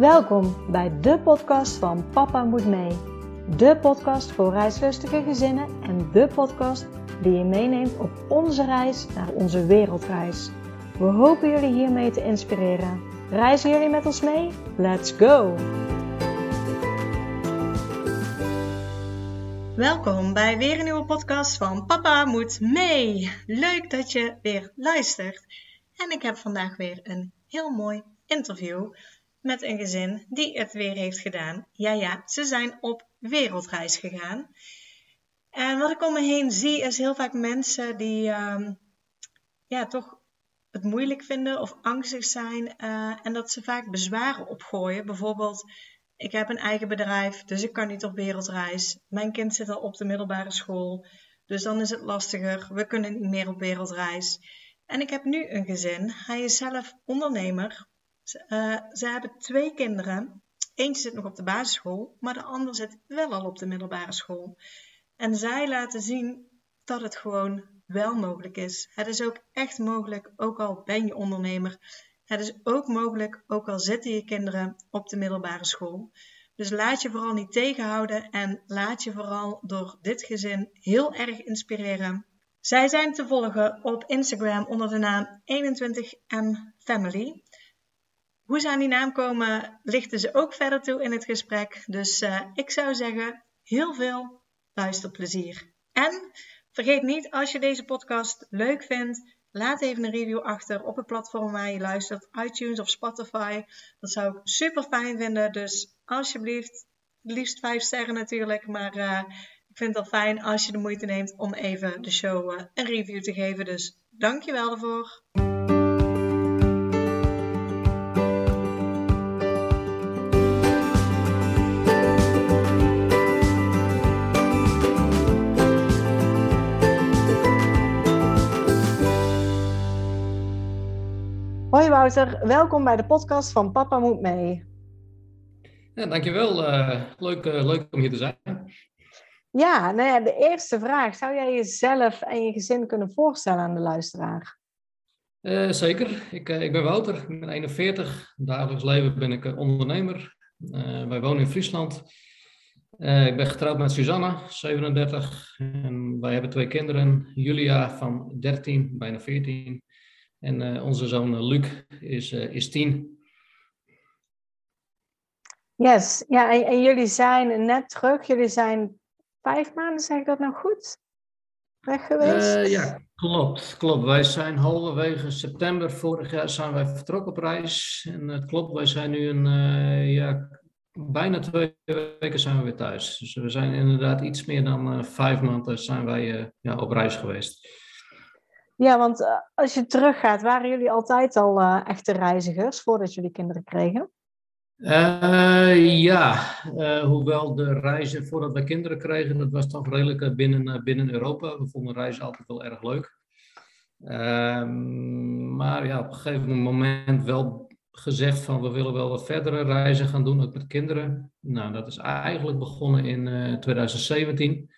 Welkom bij de podcast van Papa Moet Mee. De podcast voor reislustige gezinnen en de podcast die je meeneemt op onze reis naar onze wereldreis. We hopen jullie hiermee te inspireren. Reizen jullie met ons mee? Let's go! Welkom bij weer een nieuwe podcast van Papa Moet Mee. Leuk dat je weer luistert. En ik heb vandaag weer een heel mooi interview met een gezin die het weer heeft gedaan. Ja, ja, ze zijn op wereldreis gegaan. En wat ik om me heen zie is heel vaak mensen die uh, ja, toch het moeilijk vinden of angstig zijn uh, en dat ze vaak bezwaren opgooien. Bijvoorbeeld, ik heb een eigen bedrijf, dus ik kan niet op wereldreis. Mijn kind zit al op de middelbare school, dus dan is het lastiger. We kunnen niet meer op wereldreis. En ik heb nu een gezin. Hij is zelf ondernemer. Uh, ze hebben twee kinderen. Eentje zit nog op de basisschool, maar de ander zit wel al op de middelbare school. En zij laten zien dat het gewoon wel mogelijk is. Het is ook echt mogelijk, ook al ben je ondernemer. Het is ook mogelijk, ook al zitten je kinderen op de middelbare school. Dus laat je vooral niet tegenhouden en laat je vooral door dit gezin heel erg inspireren. Zij zijn te volgen op Instagram onder de naam 21M Family. Hoe ze aan die naam komen, lichten ze ook verder toe in het gesprek. Dus uh, ik zou zeggen, heel veel luisterplezier. En vergeet niet, als je deze podcast leuk vindt, laat even een review achter op het platform waar je luistert, iTunes of Spotify. Dat zou ik super fijn vinden. Dus alsjeblieft, liefst 5 sterren natuurlijk, maar uh, ik vind het al fijn als je de moeite neemt om even de show uh, een review te geven. Dus dankjewel daarvoor. Hoi Wouter, welkom bij de podcast van Papa Moet Mee. Ja, dankjewel. Uh, leuk, uh, leuk om hier te zijn. Ja, nou ja, de eerste vraag. Zou jij jezelf en je gezin kunnen voorstellen aan de luisteraar? Uh, zeker. Ik, ik ben Wouter, ik ben 41. Dagelijks leven ben ik ondernemer. wij wonen in Friesland. ik ben getrouwd met Susanna, 37. En wij hebben twee kinderen. Julia van 13, bijna 14. En uh, onze zoon eh, Luc is, uh, is tien. Yes, ja, en, en, jullie zijn net terug. Jullie zijn vijf maanden, zeg ik dat nou goed? Weg geweest? ja, klopt, klopt. Wij zijn halverwege september vorig jaar zijn wij vertrokken op reis. En het klopt, wij zijn nu een, ja, bijna twee weken zijn we weer thuis. Dus we zijn inderdaad iets meer dan vijf maanden zijn wij ja, op reis geweest. Ja, want uh, als je teruggaat, waren jullie altijd al uh, echte reizigers voordat jullie kinderen kregen? Uh, ja, hoewel de reizen voordat we kinderen kregen, dat was toch redelijk binnen, binnen Europa. We vonden reizen altijd wel erg leuk. Ehm, maar ja, op een gegeven moment wel gezegd van we willen wel wat verdere reizen gaan doen, ook met kinderen. Nou, dat is eigenlijk begonnen in 2017.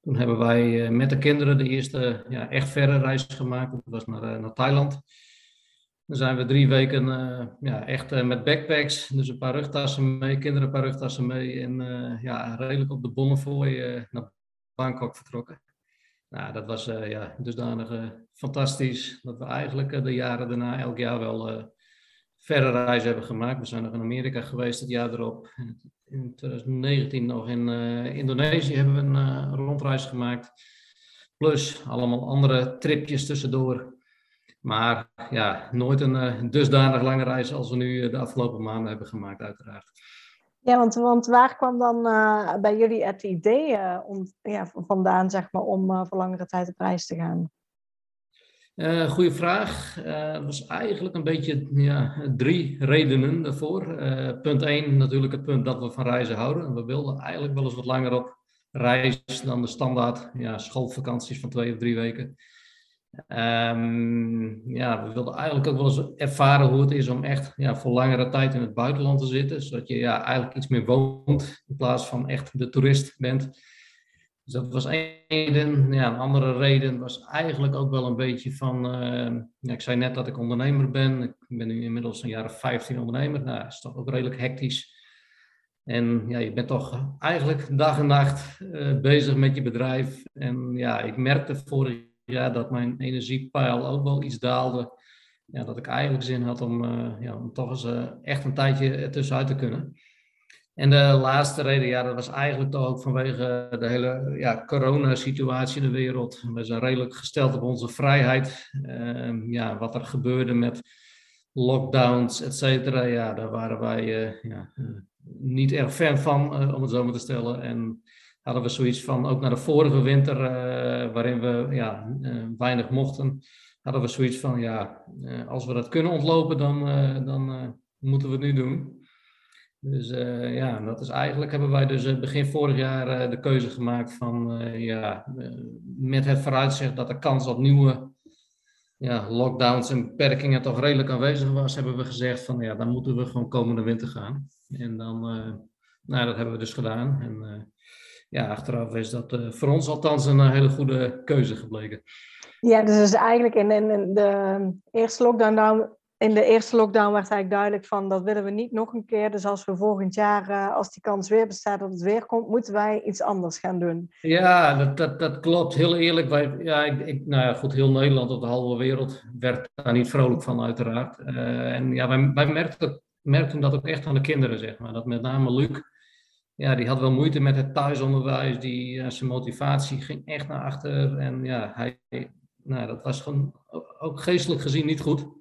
Toen hebben wij eh, met de kinderen de eerste ja, echt verre reis gemaakt. Dat was naar, eh, naar Thailand. Dan zijn we drie weken uh, ja, echt met backpacks. Dus een paar rugtassen mee, kinderen een paar rugtassen mee. En ja, redelijk op de Bonnefoy uh, naar Bangkok vertrokken. Nou, dat was ja, dusdanig fantastisch. Dat we eigenlijk de jaren daarna elk jaar wel verre reizen hebben gemaakt. We zijn nog in Amerika geweest het jaar erop in 2019 nog in uh, Indonesië hebben we een uh, rondreis gemaakt. Plus allemaal andere tripjes tussendoor. Maar ja, nooit een uh, dusdanig lange reis als we nu de afgelopen maanden hebben gemaakt, uiteraard. Ja, want, want waar kwam dan bij jullie het idee om, ja, vandaan zeg maar, om voor langere tijd op reis te gaan? Uh, goeie vraag. Uh, er was eigenlijk een beetje ja, drie redenen daarvoor. Uh, punt één, natuurlijk het punt dat we van reizen houden. We wilden eigenlijk wel eens wat langer op reis dan de standaard ja, schoolvakanties van twee of drie weken. Um, ja, we wilden eigenlijk ook wel eens ervaren hoe het is om echt ja, voor langere tijd in het buitenland te zitten. Zodat je ja, eigenlijk iets meer woont in plaats van echt de toerist bent. Dus dat was één reden. Ja, een andere reden was eigenlijk ook wel een beetje van. ja, ik zei net dat ik ondernemer ben. Ik ben nu inmiddels een jaar of 15 ondernemer. Nou, dat is toch ook redelijk hectisch. En ja, je bent toch eigenlijk dag en nacht uh, bezig met je bedrijf. En ja, ik merkte vorig jaar dat mijn energiepeil ook wel iets daalde. Ja, dat ik eigenlijk zin had om, uh, ja, om toch eens uh, echt een tijdje tussenuit te kunnen. En de laatste reden, ja, dat was eigenlijk toch ook vanwege de hele ja, coronasituatie in de wereld. We zijn redelijk gesteld op onze vrijheid. Ehm, ja, wat er gebeurde met lockdowns, et cetera. Ja, daar waren wij ja, niet erg fan van, uh, om het zo maar te stellen. En hadden we zoiets van, ook naar de vorige winter, waarin we ja, weinig mochten, hadden we zoiets van, ja, als we dat kunnen ontlopen, dan, dan moeten we het nu doen. Dus ja, dat is eigenlijk, hebben wij dus begin vorig jaar de keuze gemaakt van, ja, met het vooruitzicht dat de kans op nieuwe ja, lockdowns en beperkingen toch redelijk aanwezig was, hebben we gezegd van ja, dan moeten we gewoon komende winter gaan. En dan, nou, dat hebben we dus gedaan. En ja, achteraf is dat voor ons althans een hele goede keuze gebleken. Ja, dus is eigenlijk in, in de eerste lockdown in de eerste lockdown werd eigenlijk duidelijk van dat willen we niet nog een keer. Dus als we volgend jaar, uh, als die kans weer bestaat dat het weer komt, moeten wij iets anders gaan doen. Ja, dat, dat, dat klopt. Heel eerlijk, wij, ja, ik, ik, nou ja, goed, heel Nederland of de halve wereld werd daar niet vrolijk van uiteraard. Uh, en ja, wij, wij merkten, merkten dat ook echt aan de kinderen, zeg maar. Dat met name Luc, ja, die had wel moeite met het thuisonderwijs. Die, zijn motivatie ging echt naar achter. En ja, hij, nou, dat was gewoon ook geestelijk gezien niet goed.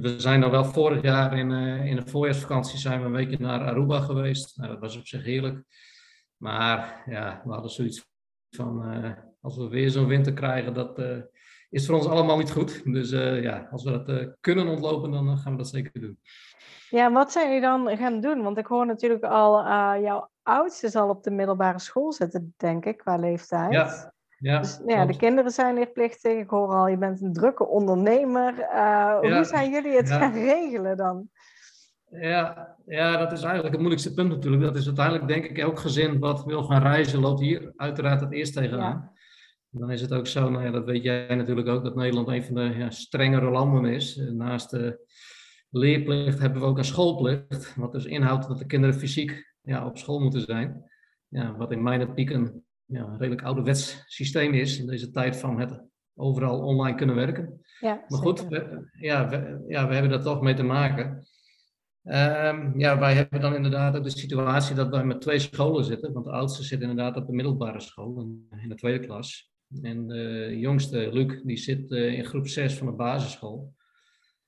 We zijn dan wel vorig jaar in, uh, in de voorjaarsvakantie zijn we een weekje naar Aruba geweest. Nou, dat was op zich heerlijk. Maar ja, we hadden zoiets van, uh, als we weer zo'n winter krijgen, dat uh, is voor ons allemaal niet goed. Dus ja, als we dat kunnen ontlopen, dan gaan we dat zeker doen. Ja, wat zijn jullie dan gaan doen? Want ik hoor natuurlijk al, jouw oudste zal op de middelbare school zitten, denk ik, qua leeftijd. Ja. Ja, dus nou ja, de kinderen zijn leerplichtig. Ik hoor al, je bent een drukke ondernemer. Uh, Hoe zijn jullie het gaan regelen dan? Ja, ja, dat is eigenlijk het moeilijkste punt natuurlijk. Dat is uiteindelijk denk ik elk gezin wat wil gaan reizen, loopt hier uiteraard het eerst tegenaan. Dan is het ook zo, nou ja, dat weet jij natuurlijk ook, dat Nederland een van de ja, strengere landen is. Naast de leerplicht hebben we ook een schoolplicht. Wat dus inhoudt dat de kinderen fysiek ja, op school moeten zijn. Ja, wat in mijn optiek een ja, een redelijk ouderwets systeem is in deze tijd van het overal online kunnen werken. Ja, maar goed, we, ja, we, ja, we hebben daar toch mee te maken. Um, ja, wij hebben dan inderdaad ook de situatie dat wij met twee scholen zitten. Want de oudste zit inderdaad op de middelbare school, in de tweede klas. En de jongste, Luc, die zit uh, in groep 6 van de basisschool.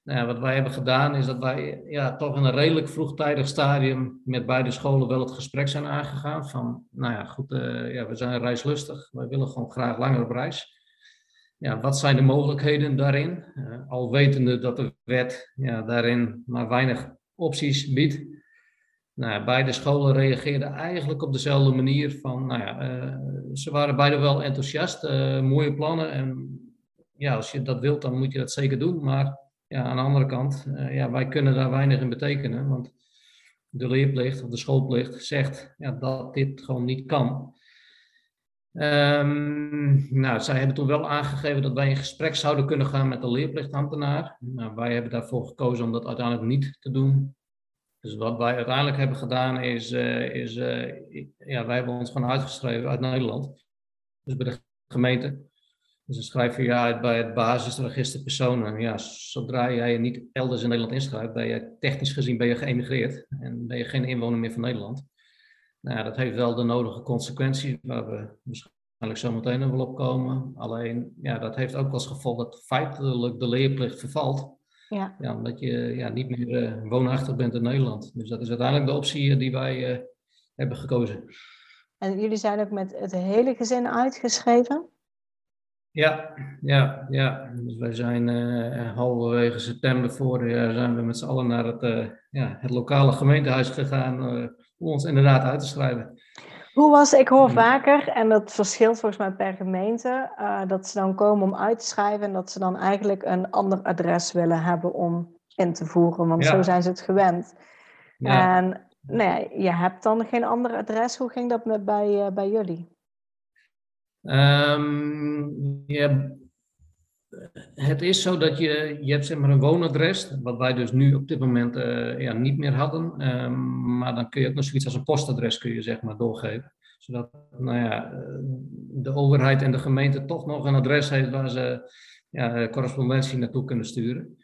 Nou, wat wij hebben gedaan is dat wij ja, toch in een redelijk vroegtijdig stadium met beide scholen wel het gesprek zijn aangegaan. Van, nou ja, goed, uh, ja, we zijn reislustig, wij willen gewoon graag langer op reis. Ja, wat zijn de mogelijkheden daarin? Uh, al wetende dat de wet ja, daarin maar weinig opties biedt. Nou, beide scholen reageerden eigenlijk op dezelfde manier van, nou ja, uh, ze waren beide wel enthousiast, mooie plannen. En ja, als je dat wilt, dan moet je dat zeker doen. Maar ja, aan de andere kant, uh, ja, wij kunnen daar weinig in betekenen. Want de leerplicht of de schoolplicht zegt ja, dat dit gewoon niet kan. Um, nou, zij hebben toen wel aangegeven dat wij in gesprek zouden kunnen gaan met de leerplichtambtenaar. Nou, wij hebben daarvoor gekozen om dat uiteindelijk niet te doen. Dus wat wij uiteindelijk hebben gedaan is, uh, is uh, ja, wij hebben ons gewoon uitgeschreven uit Nederland. Dus bij de gemeente. Dus dan schrijf je je uit bij het basisregister personen. Ja, zodra jij je niet elders in Nederland inschrijft, ben je technisch gezien ben je geëmigreerd en ben je geen inwoner meer van Nederland. Nou, dat heeft wel de nodige consequenties, waar we waarschijnlijk zo meteen nog wel op komen. Alleen, ja, dat heeft ook als gevolg dat feitelijk de leerplicht vervalt. Ja. ja omdat je ja, niet meer uh, woonachtig bent in Nederland. Dus dat is uiteindelijk de optie die wij uh, hebben gekozen. En jullie zijn ook met het hele gezin uitgeschreven? Ja, ja, ja. Dus wij zijn uh, halverwege september vorig jaar zijn we met z'n allen naar het, uh, ja, het lokale gemeentehuis gegaan uh, om ons inderdaad uit te schrijven. Hoe was, ik hoor vaker, en dat verschilt volgens mij per gemeente, dat ze dan komen om uit te schrijven en dat ze dan eigenlijk een ander adres willen hebben om in te voeren, want zo zijn ze het gewend. Ja. En nou ja, je hebt dan geen ander adres. Hoe ging dat met bij, bij jullie? Um, het is zo dat je, je hebt zeg maar een woonadres, wat wij dus nu op dit moment uh, ja, niet meer hadden. Um, maar dan kun je ook nog zoiets als een postadres kun je zeg maar doorgeven. Zodat nou ja, de overheid en de gemeente toch nog een adres heeft waar ze ja, correspondentie naartoe kunnen sturen.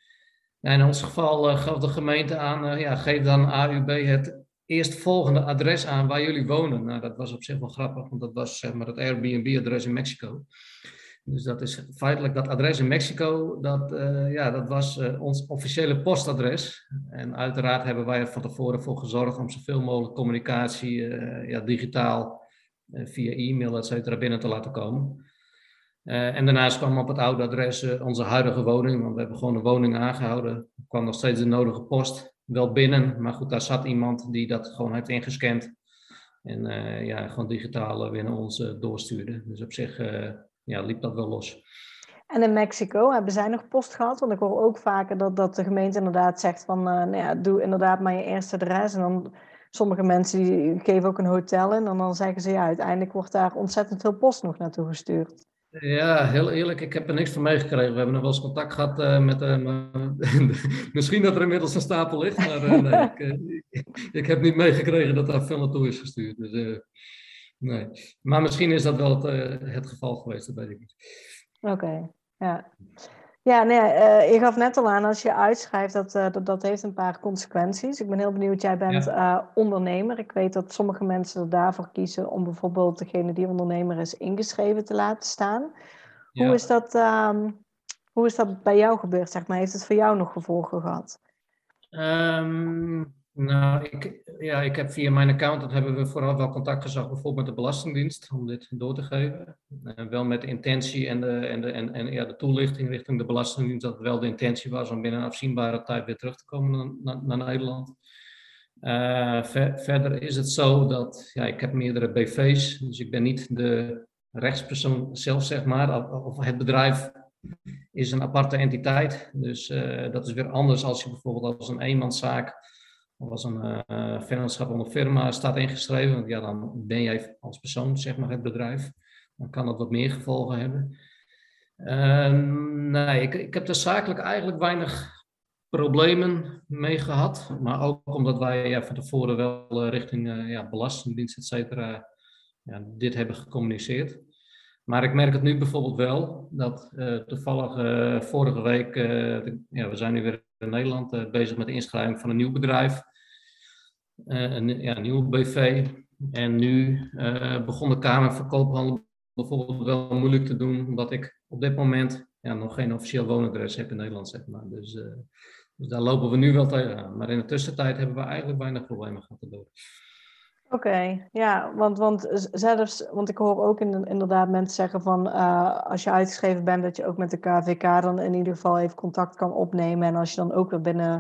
in ons geval uh, gaf de gemeente aan, ja, geef dan AUB het eerstvolgende adres aan waar jullie wonen. Nou, dat was op zich wel grappig, want dat was zeg maar het Airbnb-adres in Mexico. Dus dat is feitelijk dat adres in Mexico, dat, uh, ja, dat was uh, ons officiële postadres. En uiteraard hebben wij er van tevoren voor gezorgd om zoveel mogelijk communicatie uh, ja, digitaal via e-mail, et cetera, binnen te laten komen. en daarnaast kwam op het oude adres onze huidige woning, want we hebben gewoon een woning aangehouden. Er kwam nog steeds de nodige post wel binnen, maar goed, daar zat iemand die dat gewoon heeft ingescand. En ja, gewoon digitaal weer naar ons doorstuurde. Dus op zich ja, liep dat wel los. En in Mexico hebben zij nog post gehad? Want ik hoor ook vaker dat, dat de gemeente inderdaad zegt van, nou ja, doe inderdaad maar je eerste adres. En dan sommige mensen die geven ook een hotel in. En dan zeggen ze, ja, uiteindelijk wordt daar ontzettend veel post nog naartoe gestuurd. Ja, heel eerlijk, ik heb er niks van meegekregen. We hebben nog wel eens contact gehad uh, met uh, Misschien dat er inmiddels een stapel ligt, maar nee, ik, ik, heb niet meegekregen dat daar veel naartoe is gestuurd. Dus Nee, maar misschien is dat wel het, het geval geweest, dat weet ik niet. Oké, ja. Ja, nee, uh, je gaf net al aan, als je uitschrijft, dat, uh, dat, dat heeft een paar consequenties. Ik ben heel benieuwd, jij bent ja. ondernemer. Ik weet dat sommige mensen er daarvoor kiezen om bijvoorbeeld degene die ondernemer is ingeschreven te laten staan. Ja. Hoe, is dat, um, hoe is dat bij jou gebeurd, zeg maar? Heeft het voor jou nog gevolgen gehad? Um, nou, ik, ja, ik heb via mijn accountant hebben we vooral wel contact gezocht, bijvoorbeeld met de Belastingdienst, om dit door te geven. Uh, wel met de intentie en, de, en, de, en, en ja, de toelichting richting de Belastingdienst, dat wel de intentie was om binnen een afzienbare tijd weer terug te komen naar, naar, Nederland. Ver, verder is het zo dat ja, ik heb meerdere BV's, dus ik ben niet de rechtspersoon zelf, zeg maar, of het bedrijf is een aparte entiteit. Dus uh, dat is weer anders als je bijvoorbeeld als een eenmanszaak of als een uh, vennootschap onder firma staat ingeschreven, want ja, dan ben jij als persoon zeg maar het bedrijf. Dan kan dat wat meer gevolgen hebben. Uh, nee, ik, ik heb er zakelijk eigenlijk weinig problemen mee gehad. Maar ook omdat wij ja, van tevoren wel uh, richting ja, belastingdienst, et cetera, ja, dit hebben gecommuniceerd. Maar ik merk het nu bijvoorbeeld wel, dat toevallig vorige week, ja, we zijn nu weer in Nederland bezig met de inschrijving van een nieuw bedrijf. een, ja, een nieuw BV. En nu begon de Kamer van Koophandel bijvoorbeeld wel moeilijk te doen, omdat ik op dit moment ja, nog geen officieel woonadres heb in Nederland, zeg maar. Dus, dus daar lopen we nu wel tegenaan. Maar in de tussentijd hebben we eigenlijk weinig problemen gehad. Oké, okay, ja, want, want zelfs, want ik hoor ook in, inderdaad mensen zeggen van uh, als je uitgeschreven bent, dat je ook met de KVK dan in ieder geval even contact kan opnemen. En als je dan ook weer binnen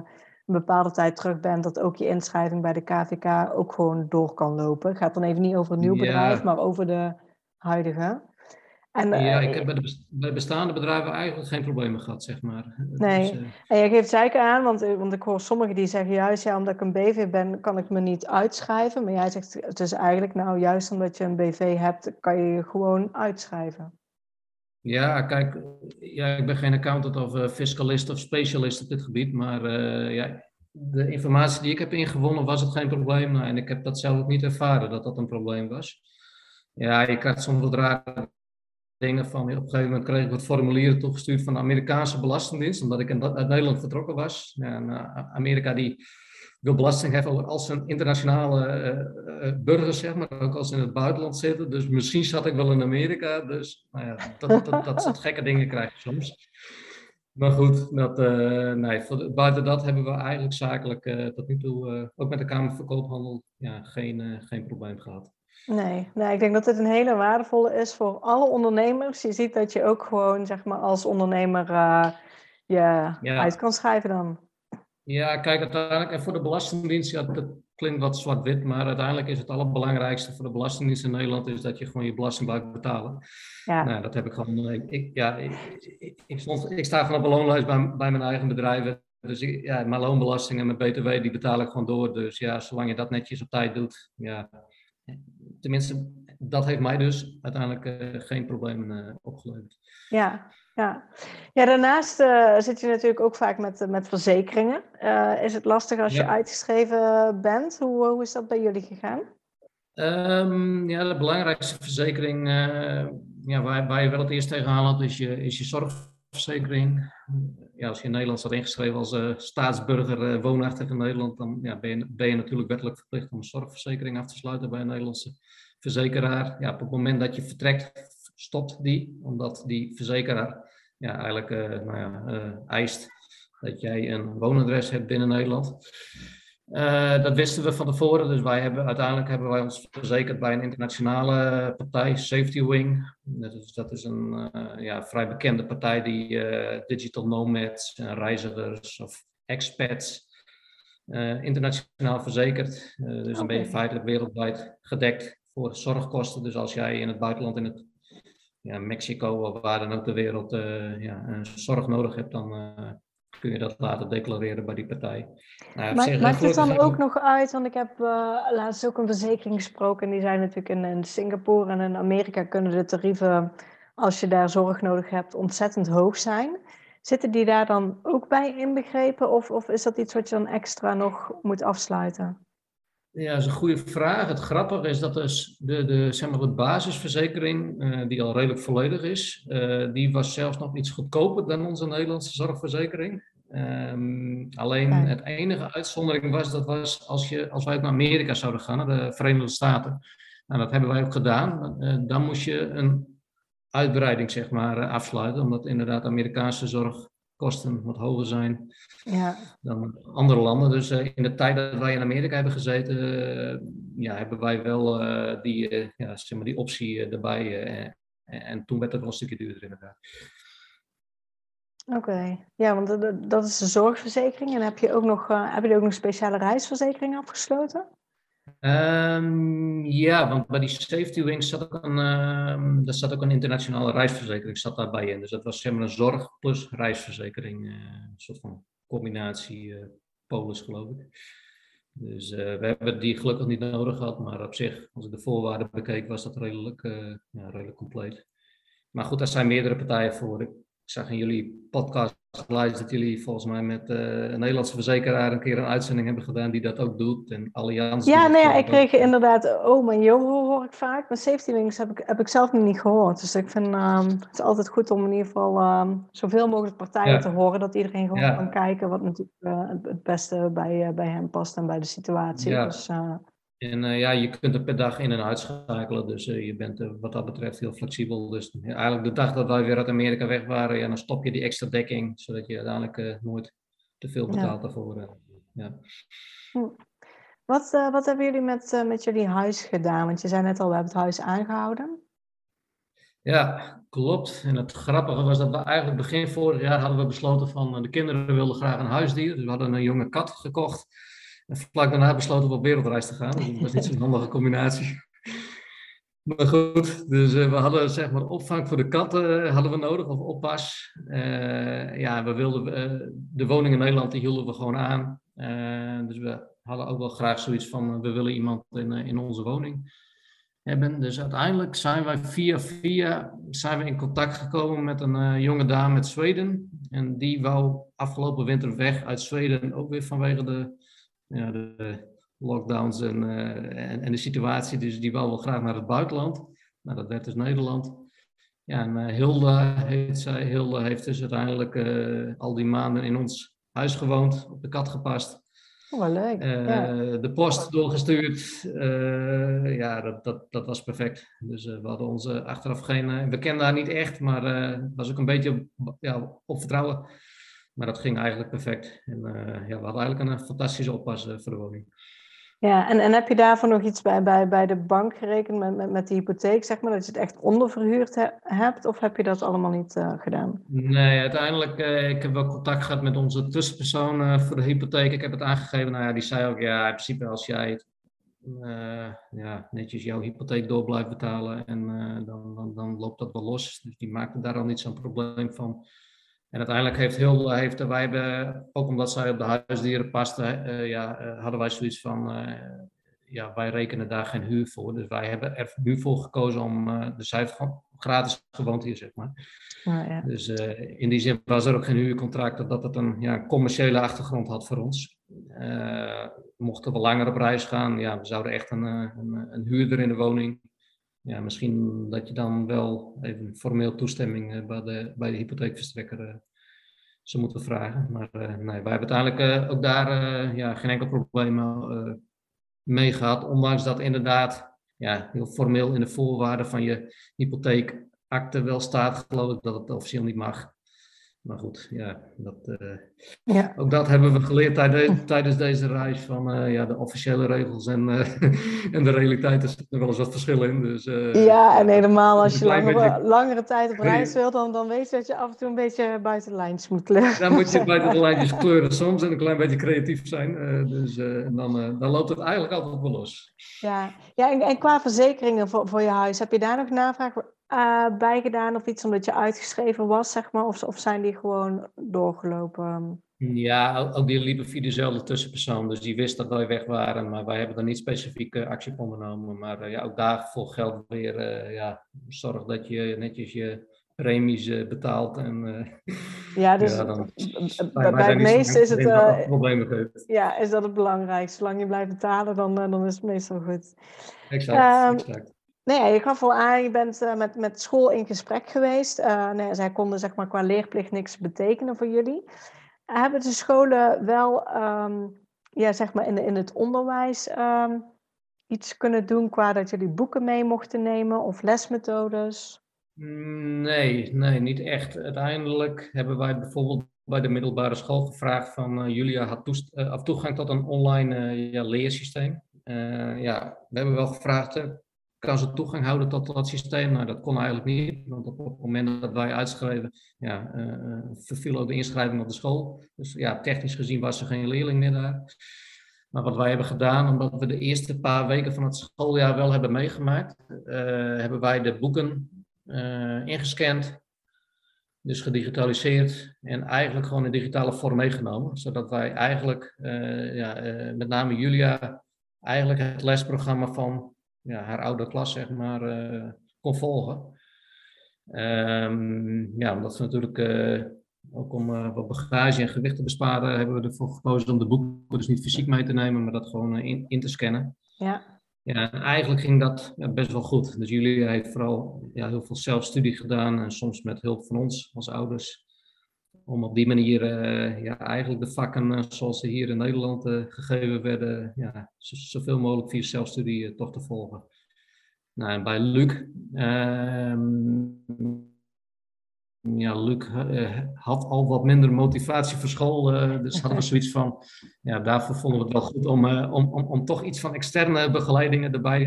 een bepaalde tijd terug bent, dat ook je inschrijving bij de KVK ook gewoon door kan lopen. Het gaat dan even niet over een nieuw bedrijf, maar over de huidige. En, ja, ik eh, heb bij de, bij bestaande bedrijven eigenlijk geen problemen gehad, zeg maar. Nee, dus, uh... en je geeft zeker aan, want, eh, want ik hoor sommigen die zeggen juist, ja, omdat ik een BV ben, kan ik me niet uitschrijven. Maar jij zegt, het is eigenlijk nou juist omdat je een BV hebt, kan je je gewoon uitschrijven. Ja, kijk, ja, ik ben geen accountant of fiscalist of specialist op dit gebied, maar uh, ja, de informatie die ik heb ingewonnen was het geen probleem. Nou, en ik heb dat zelf ook niet ervaren dat dat een probleem was. Ja, je krijgt soms wat rare dingen van. Op een gegeven moment kreeg ik wat formulieren toegestuurd van de Amerikaanse Belastingdienst, omdat ik uit Nederland vertrokken was. Ja, eh, Amerika die wil belasting heffen over zijn internationale uh, burgers, zeg maar, ook als ze in het buitenland zitten. Dus misschien zat ik wel in Amerika. Dus nou ja, dat, dat, dat soort gekke dingen krijg je soms. Maar goed, dat, buiten dat hebben we eigenlijk zakelijk tot nu toe, ook met de Kamer van Koophandel, ja, geen, geen probleem gehad. Nee, nee, ik denk dat dit een hele waardevolle is voor alle ondernemers. Je ziet dat je ook gewoon, zeg maar, als ondernemer uh, je ja. uit kan schrijven dan. Ja, kijk, uiteindelijk, en voor de Belastingdienst, ja, dat klinkt wat zwart-wit, maar uiteindelijk is het allerbelangrijkste voor de Belastingdienst in Nederland, is dat je gewoon je belasting blijft betalen. Ja. Nou, dat heb ik gewoon, ik, ja, ik, ik, ik, stond, ik sta op een loonlijst bij, bij mijn eigen bedrijven. Dus ja, mijn loonbelasting en mijn btw, die betaal ik gewoon door. Dus ja, zolang je dat netjes op tijd doet, ja, tenminste, dat heeft mij dus uiteindelijk geen problemen opgeleverd. Ja, ja. ja daarnaast zit je natuurlijk ook vaak met, met verzekeringen. is het lastig als je uitgeschreven bent? Hoe, hoe is dat bij jullie gegaan? Um, ja, de belangrijkste verzekering uh, ja, waar, waar, je wel het eerst tegenaan had, is je, is je zorgverzekering. Ja, als je in Nederland staat ingeschreven als uh, staatsburger uh, woonachtig in Nederland, dan ja, ben, je, natuurlijk wettelijk verplicht om een zorgverzekering af te sluiten bij een Nederlandse verzekeraar. Ja, op het moment dat je vertrekt, stopt die, omdat die verzekeraar ja, eigenlijk nou ja, eist dat jij een woonadres hebt binnen Nederland. Uh, dat wisten we van tevoren, dus wij hebben, uiteindelijk hebben wij ons verzekerd bij een internationale partij, Safety Wing. Dat is, dat is een uh, ja, vrij bekende partij die uh, digital nomads en reizigers of expats internationaal verzekerd. dus dan ben je feitelijk wereldwijd gedekt voor zorgkosten. Dus als jij in het buitenland, in het ja, Mexico of waar dan ook ter wereld, ja, zorg nodig hebt, dan kun je dat laten declareren bij die partij. Nou, maar, maakt het dan ook nog uit, want ik heb uh, laatst ook een verzekering gesproken en die zijn natuurlijk in, in, Singapore en in Amerika kunnen de tarieven, als je daar zorg nodig hebt, ontzettend hoog zijn. Zitten die daar dan ook bij inbegrepen of, of is dat iets wat je dan extra nog moet afsluiten? Ja, dat is een goede vraag. Het grappige is dat dus de, de, zeg maar de basisverzekering, uh, die al redelijk volledig is, uh, die was zelfs nog iets goedkoper dan onze Nederlandse zorgverzekering. Um, alleen het enige uitzondering was, dat was als, je, als wij naar Amerika zouden gaan, naar de Verenigde Staten. Nou, dat hebben wij ook gedaan. Uh, dan moest je een uitbreiding zeg maar, afsluiten, omdat inderdaad Amerikaanse zorg kosten wat hoger zijn ja. dan andere landen. Dus uh, in de tijd dat wij in Amerika hebben gezeten, uh, ja, hebben wij wel uh, die, ja, zeg maar die optie erbij. En, en, toen werd het wel een stukje duurder inderdaad. Oké, okay. ja, want dat is de zorgverzekering. En heb je ook nog, heb je ook nog speciale reisverzekering afgesloten? Um, ja, want bij die safety wings zat ook een, uh, daar zat ook een internationale reisverzekering zat daarbij in. Dus dat was zeg maar een zorg plus reisverzekering. Uh, een soort van combinatie uh, polis geloof ik. Dus uh, we hebben die gelukkig niet nodig gehad, maar op zich, als ik de voorwaarden bekeek, was dat redelijk, ja, redelijk compleet. Maar goed, daar zijn meerdere partijen voor. Ik zag in jullie podcast dat jullie volgens mij met uh, een Nederlandse verzekeraar een keer een uitzending hebben gedaan die dat ook doet. En Allianz. Ja, nee, ja, ik kreeg inderdaad Oh, en Joho hoor ik vaak. Maar Safety Wings heb ik, heb ik zelf nog niet gehoord. Dus ik vind um, het is altijd goed om in ieder geval um, zoveel mogelijk partijen te horen. Dat iedereen gewoon kan kijken wat natuurlijk uh, het beste bij, uh, bij hem past en bij de situatie. Dus, en uh, ja, je kunt er per dag in en uitschakelen, dus uh, je bent uh, wat dat betreft heel flexibel. Dus eigenlijk de dag dat wij weer uit Amerika weg waren, ja, dan stop je die extra dekking, zodat je uiteindelijk nooit te veel betaalt ja. daarvoor. ja. Hm. Wat, wat hebben jullie met, met jullie huis gedaan? Want je zei net al, we hebben het huis aangehouden. Ja, klopt. En het grappige was dat we eigenlijk begin vorig jaar hadden we besloten van de kinderen wilden graag een huisdier. Dus we hadden een jonge kat gekocht. En vlak daarna besloten we op wereldreis te gaan. Dus dat was niet zo'n handige combinatie. Maar goed, dus uh, we hadden zeg maar opvang voor de katten uh, hadden we nodig, of oppas. Uh, ja, we wilden, de woning in Nederland die hielden we gewoon aan. dus we hadden ook wel graag zoiets van, we willen iemand in, in onze woning hebben. Dus uiteindelijk zijn wij via via zijn we in contact gekomen met een jonge dame uit Zweden. En die wou afgelopen winter weg uit Zweden, ook weer vanwege de ja, de lockdowns en, uh, en, en, de situatie. Dus die wou wel graag naar het buitenland. Nou, dat werd dus Nederland. Ja, en uh, Hilde heet zij. Hilde heeft dus uiteindelijk uh, al die maanden in ons huis gewoond, op de kat gepast. Oh, wel leuk. Ja. De post doorgestuurd. ja, dat, dat, dat was perfect. Dus we hadden onze achteraf geen. we kenden haar niet echt, maar was ook een beetje ja, op vertrouwen. Maar dat ging eigenlijk perfect. En uh, ja, we hadden eigenlijk een fantastische oppas voor de woning. Ja, en, en heb je daarvoor nog iets bij, bij, bij de bank gerekend met, met, met de hypotheek, zeg maar, dat je het echt onderverhuurd he, hebt? Of heb je dat allemaal niet uh, gedaan? Nee, uiteindelijk, uh, ik heb wel contact gehad met onze tussenpersoon uh, voor de hypotheek. Ik heb het aangegeven, nou ja, die zei ook, ja, in principe als jij ja, netjes jouw hypotheek door blijft betalen, en, dan, dan, dan loopt dat wel los. Dus die maakte daar al niet zo'n probleem van. En uiteindelijk heeft heel, heeft, wij hebben, ook omdat zij op de huisdieren paste, uh, ja, uh, hadden wij zoiets van, uh, ja, wij rekenen daar geen huur voor. Dus wij hebben er nu voor gekozen om, uh, dus zij heeft gratis gewoond hier, zeg maar. Oh, ja. Dus in die zin was er ook geen huurcontract, dat het een ja, commerciële achtergrond had voor ons. Mochten we langer op reis gaan, ja, we zouden echt een, een, een huurder in de woning. Ja, misschien dat je dan wel even formeel toestemming bij de, bij de hypotheekverstrekker ze moeten vragen. Maar uh, nee, wij hebben uiteindelijk ook daar ja, geen enkel probleem mee gehad. Ondanks dat inderdaad ja, heel formeel in de voorwaarden van je hypotheekakte wel staat, geloof ik, dat het officieel niet mag. Maar goed, ja, dat, uh, ja. ook dat hebben we geleerd tijdens, tijdens deze reis van uh, ja, de officiële regels en, uh, en de realiteit. Er zit er wel eens wat verschil in. Dus, ja, en helemaal als je langere, beetje... langere tijd op reis wilt, dan, dan weet je dat je af en toe een beetje buiten de lijntjes moet kleuren. Dan moet je buiten de lijntjes kleuren soms en een klein beetje creatief zijn. dus dan, dan loopt het eigenlijk altijd wel los. Ja, ja en, en qua verzekeringen voor, voor je huis, heb je daar nog navraag uh, bijgedaan of iets omdat je uitgeschreven was, zeg maar? Of, of zijn die gewoon doorgelopen? Ja, ook die liepen via dezelfde tussenpersoon. Dus die wist dat wij weg waren, maar wij hebben er niet specifiek actie op ondernomen. Maar uh, ja, ook daarvoor geldt weer, uh, ja, zorg dat je netjes je premies betaalt. En, ja, dus ja, dan, bij, bij het meeste is het... Ja, is dat het belangrijkste. Zolang je blijft betalen, dan, dan is het meestal goed. Exact, um, exact. Nee, je gaf al aan, je bent uh, met, met school in gesprek geweest. Uh, nee, zij konden zeg maar, qua leerplicht niks betekenen voor jullie. Hebben de scholen wel um, ja, zeg maar in, in het onderwijs um, iets kunnen doen qua dat jullie boeken mee mochten nemen of lesmethodes? Nee, nee, niet echt. Uiteindelijk hebben wij bijvoorbeeld bij de middelbare school gevraagd van uh, Julia had toegang tot een online ja, leersysteem. ja, we hebben wel gevraagd, kan ze toegang houden tot dat systeem? Nou, dat kon eigenlijk niet, want op het moment dat wij uitschreven, ja, uh, verviel ook de inschrijving op de school. Dus ja, technisch gezien was er geen leerling meer daar. Maar wat wij hebben gedaan, omdat we de eerste paar weken van het schooljaar wel hebben meegemaakt, uh, hebben wij de boeken uh, ingescand, dus gedigitaliseerd en eigenlijk gewoon in digitale vorm meegenomen. Zodat wij eigenlijk, ja, met name Julia, eigenlijk het lesprogramma van ja, haar oude klas, zeg maar, uh, kon volgen. Um, ja, omdat we natuurlijk uh, ook om uh, wat bagage en gewicht te besparen, hebben we ervoor gekozen om de boeken dus niet fysiek mee te nemen, maar dat gewoon in, in te scannen. Ja. Ja, eigenlijk ging dat ja, best wel goed. Dus jullie heeft vooral ja, heel veel zelfstudie gedaan en soms met hulp van ons als ouders. Om op die manier uh, ja, eigenlijk de vakken uh, zoals ze hier in Nederland uh, gegeven werden, ja, zoveel mogelijk via zelfstudie toch te volgen. Nou, en bij Luc, ehm, ja, Luc had al wat minder motivatie voor school, dus hadden we zoiets van, ja, daarvoor vonden we het wel goed om, om, om, om toch iets van externe begeleidingen erbij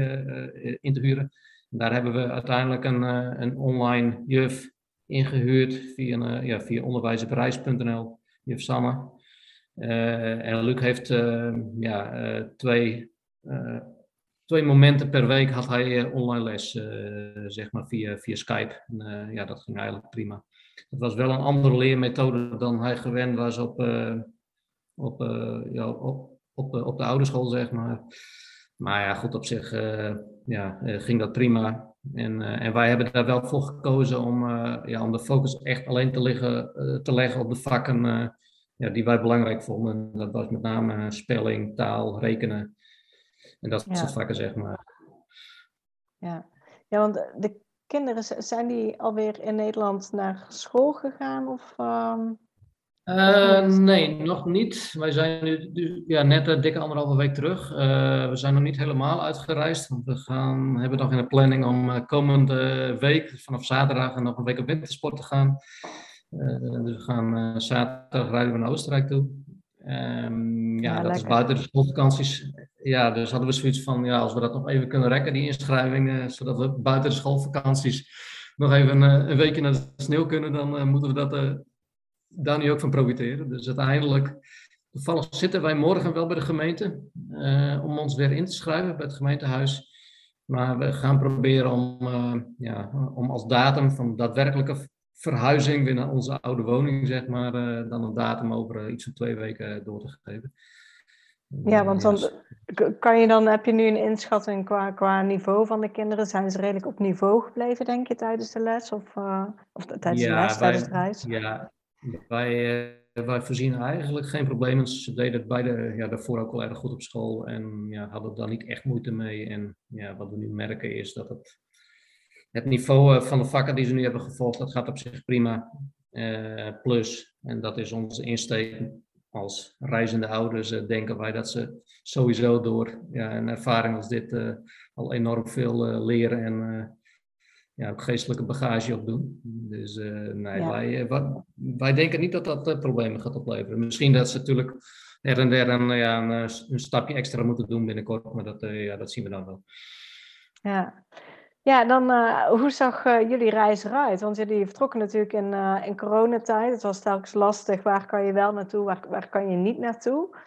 in te huren. En daar hebben we uiteindelijk een, een online juf ingehuurd via, uh, ja, via onderwijsbereis.nl, juf Sanne. Uh, en Luc heeft uh, ja, twee, twee momenten per week had hij online les, zeg maar via, via Skype. Ja, dat ging eigenlijk prima. Het was wel een andere leermethode dan hij gewend was op, op, ja, op, op, op de ouderschool, zeg maar. Maar ja, goed, op zich ja, ging dat prima. En, uh, en wij hebben daar wel voor gekozen om, uh, ja, om de focus echt alleen te, liggen, uh, te leggen op de vakken ja, die wij belangrijk vonden. Dat was met name spelling, taal, rekenen en dat soort vakken, zeg maar. Ja. ja, want de kinderen, zijn die alweer in Nederland naar school gegaan? Of, um... Uh, nee, nog niet. Wij zijn nu ja, net een dikke anderhalve week terug. Uh, we zijn nog niet helemaal uitgereisd. Want we gaan, hebben nog in de planning om uh, komende week, vanaf zaterdag, nog een week op wintersport te gaan. dus we gaan zaterdag rijden we naar Oostenrijk toe. Um, ja, ja, dat is buiten de schoolvakanties. Ja, dus hadden we zoiets van, ja, als we dat nog even kunnen rekken, die inschrijvingen, zodat we buiten de schoolvakanties nog even een weekje naar de sneeuw kunnen, dan moeten we dat daar nu ook van profiteren. Dus uiteindelijk, toevallig zitten wij morgen wel bij de gemeente uh, om ons weer in te schrijven bij het gemeentehuis. Maar we gaan proberen om, uh, ja, om als datum van daadwerkelijke verhuizing weer naar onze oude woning, zeg maar, uh, dan een datum over iets van twee weken door te geven. Ja, want dan kan je dan, heb je nu een inschatting qua, qua niveau van de kinderen? Zijn ze redelijk op niveau gebleven, denk je, tijdens de les? Of, uh, of tijdens de les, tijdens de reis? Ja, wij, uh, wij voorzien eigenlijk geen problemen. Ze deden het beide ja, daarvoor ook al erg goed op school en ja, hadden daar niet echt moeite mee. En ja, wat we nu merken is dat het, het niveau uh, van de vakken die ze nu hebben gevolgd, dat gaat op zich prima. plus, en dat is onze insteek als reizende ouders denken wij dat ze sowieso door ja, een ervaring als dit al enorm veel leren en ja, ook geestelijke bagage opdoen. Dus nee, ja. wij, wij denken niet dat dat problemen gaat opleveren. Misschien dat ze natuurlijk er en der een, ja, een, een stapje extra moeten doen binnenkort, maar dat, ja, dat zien we dan wel. Ja, ja, dan uh, hoe zag uh, jullie reis eruit? Want jullie vertrokken natuurlijk in, uh, in coronatijd. Het was telkens lastig. Waar kan je wel naartoe, waar, waar kan je niet naartoe?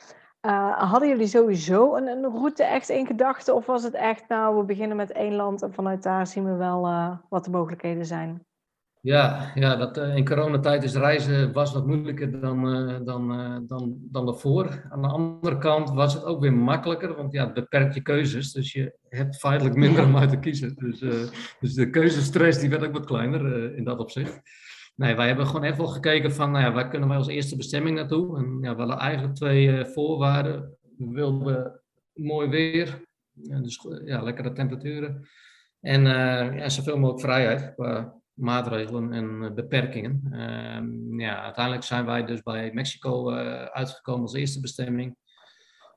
Hadden jullie sowieso een, een route echt in gedachten? Of was het echt, nou, we beginnen met één land en vanuit daar zien we wel wat de mogelijkheden zijn? Ja, ja dat, uh, in coronatijd is reizen was wat moeilijker dan, dan, dan, dan daarvoor. Aan de andere kant was het ook weer makkelijker, want ja, het beperkt je keuzes. Dus je hebt feitelijk minder om uit te kiezen. Dus, dus de keuzestress die werd ook wat kleiner in dat opzicht. Nee, wij hebben gewoon even gekeken van, nou ja, waar kunnen wij als eerste bestemming naartoe? En ja, we hadden eigenlijk twee voorwaarden. We wilden mooi weer, dus ja, lekkere temperaturen. En ja, zoveel mogelijk vrijheid qua maatregelen en eh, beperkingen. Ehm, ja, uiteindelijk zijn wij dus bij Mexico eh, uitgekomen als eerste bestemming.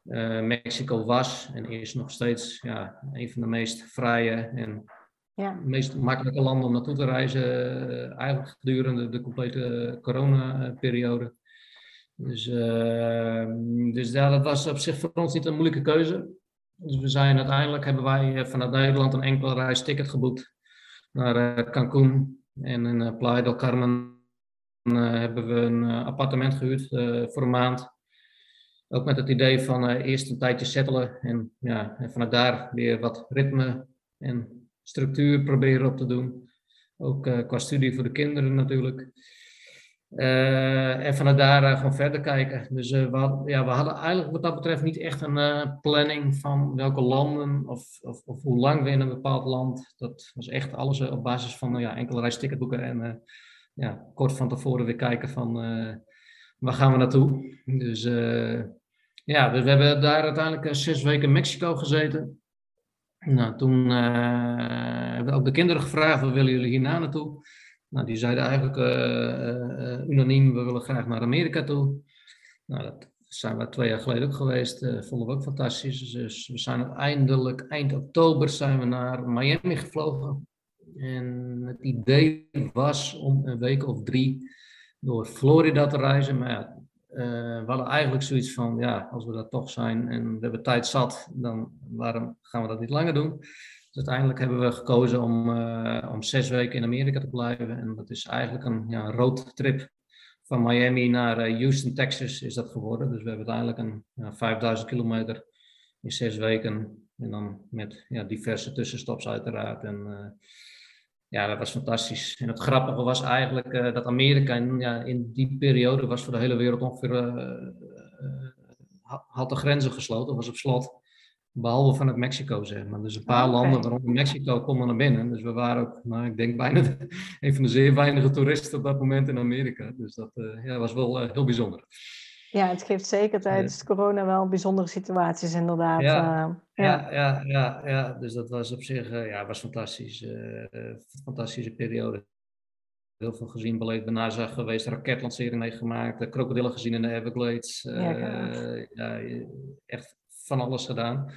Uh, Mexico was en is nog steeds ja, een van de meest vrije en ja. meest makkelijke landen om naartoe te reizen, eigenlijk gedurende de complete coronaperiode. Dus, uh, dus ja, dat was op zich voor ons niet een moeilijke keuze. Dus we zijn uiteindelijk hebben wij vanuit Nederland een enkele reis ticket geboekt naar uh, Cancún. En in Playa del Carmen hebben we een appartement gehuurd voor een maand. Ook met het idee van eerst een tijdje settelen en, ja, en vanuit daar weer wat ritme en structuur proberen op te doen. Ook qua studie voor de kinderen natuurlijk. Uh, en vanuit daar uh, gewoon verder kijken. Dus we, ja, we hadden eigenlijk wat dat betreft niet echt een planning van welke landen of, of, of, hoe lang we in een bepaald land. Dat was echt alles op basis van ja, enkele reisticketboeken en ja, kort van tevoren weer kijken van waar gaan we naartoe. Dus ja, dus we hebben daar uiteindelijk zes weken in Mexico gezeten. Nou, toen hebben we ook de kinderen gevraagd, wat willen jullie hierna naartoe? Nou, die zeiden eigenlijk uh, unaniem, we willen graag naar Amerika toe. Nou, dat zijn we twee jaar geleden ook geweest, uh, vonden we ook fantastisch. Dus we zijn uiteindelijk, eind oktober, zijn we naar Miami gevlogen. En het idee was om een week of drie door Florida te reizen. Maar ja, we hadden eigenlijk zoiets van, ja, als we dat toch zijn en we hebben tijd zat, dan waarom gaan we dat niet langer doen? Dus uiteindelijk hebben we gekozen om, uh, om zes weken in Amerika te blijven. En dat is eigenlijk een ja, roadtrip van Miami naar uh, Houston, Texas is dat geworden. Dus we hebben uiteindelijk een ja, 5000 kilometer in zes weken. En dan met ja, diverse tussenstops uiteraard. En ja, dat was fantastisch. En het grappige was eigenlijk dat Amerika in, ja, in die periode was voor de hele wereld ongeveer... had de grenzen gesloten, was op slot. Behalve van het Mexico, zeg maar. Dus een paar ah, landen, waaronder Mexico, konden naar binnen. Dus we waren ook, nou, ik denk bijna een van de zeer weinige toeristen op dat moment in Amerika. Dus dat uh, ja, was wel heel bijzonder. Ja, het geeft zeker tijdens corona wel bijzondere situaties, inderdaad. Ja, uh, ja. ja, ja, ja, dus dat was op zich ja, was fantastisch. fantastische periode. Heel veel gezien, beleefd NASA geweest, raketlancering meegemaakt, krokodillen gezien in de Everglades. ja, ja, echt van alles gedaan.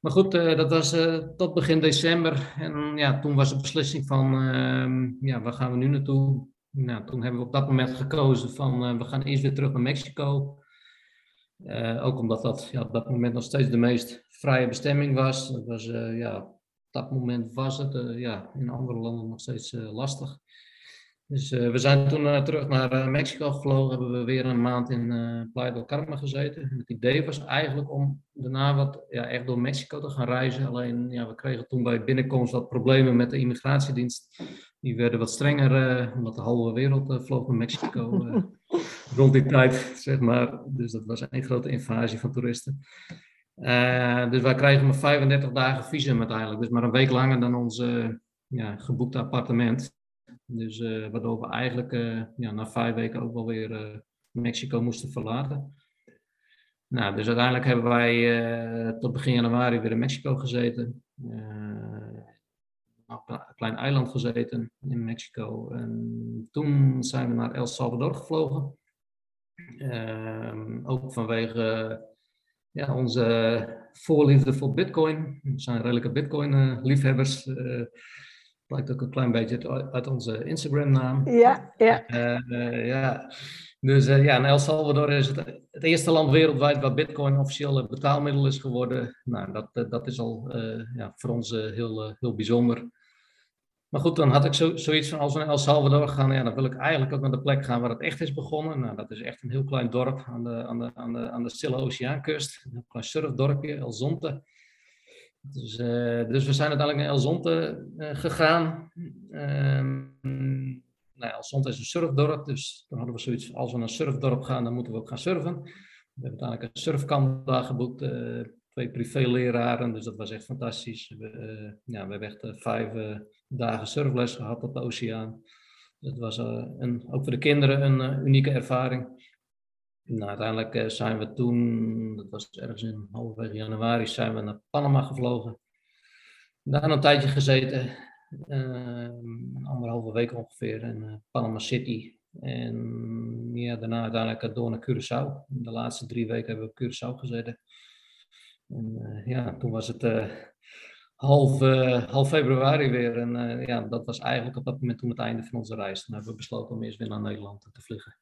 Maar goed, dat was tot begin december. En ja, toen was de beslissing van, uh, ja, waar gaan we nu naartoe? Nou, toen hebben we op dat moment gekozen van, eh, we gaan eerst weer terug naar Mexico. ook omdat dat ja, op dat moment nog steeds de meest vrije bestemming was. Dat was ja, op dat moment was het ja, in andere landen nog steeds lastig. Dus we zijn toen terug naar Mexico gevlogen, hebben we weer een maand in Playa del Carmen gezeten. het idee was eigenlijk om daarna wat ja, echt door Mexico te gaan reizen. Alleen ja, we kregen toen bij binnenkomst wat problemen met de immigratiedienst. Die werden wat strenger, omdat de halve wereld vloog naar Mexico. rond die tijd, zeg maar. Dus dat was een grote invasie van toeristen. Dus wij kregen maar 35 dagen visum uiteindelijk. Dus maar een week langer dan ons ja, geboekte appartement. Dus waardoor we eigenlijk ja, na vijf weken ook wel weer Mexico moesten verlaten. Nou, dus uiteindelijk hebben wij tot begin januari weer in Mexico gezeten op een klein eiland gezeten in Mexico. En toen zijn we naar El Salvador gevlogen. Ehm, ook vanwege ja, onze voorliefde voor Bitcoin. We zijn redelijke Bitcoin-liefhebbers. Uh, blijkt ook een klein beetje uit onze Instagram-naam. Ja, ja. Uh, ja. Dus uh, ja, El Salvador is het, het, eerste land wereldwijd waar Bitcoin officieel betaalmiddel is geworden. Nou, dat, dat is al ja, voor ons heel, heel bijzonder. Maar goed, dan had ik zo, zoiets van als we naar El Salvador gaan, ja, dan wil ik eigenlijk ook naar de plek gaan waar het echt is begonnen. Nou, dat is echt een heel klein dorp aan de, aan de, aan de, aan de Stille Oceaankust. Een klein surfdorpje, El Zonte. Dus, uh, dus we zijn uiteindelijk naar El Zonte uh, gegaan. Um, nou, El Zonte is een surfdorp, dus dan hadden we zoiets als we naar een surfdorp gaan, dan moeten we ook gaan surfen. We hebben uiteindelijk een surfkamp daar geboekt. Uh, twee privéleraren, dus dat was echt fantastisch. We, we hebben echt uh, vijf uh, dagen surfles gehad op de oceaan. Dat was een, ook voor de kinderen een unieke ervaring. Uiteindelijk zijn we toen, dat was ergens in halverwege januari, zijn we naar Panama gevlogen. Daar een tijdje gezeten, een anderhalve week ongeveer, in Panama City. En ja, daarna uiteindelijk door naar Curaçao. De laatste drie weken hebben we op Curaçao gezeten. En uh, ja, toen was het uh, half, uh, half februari weer. En ja, dat was eigenlijk op dat moment toen het einde van onze reis. Toen hebben we besloten om eerst weer naar Nederland te vliegen.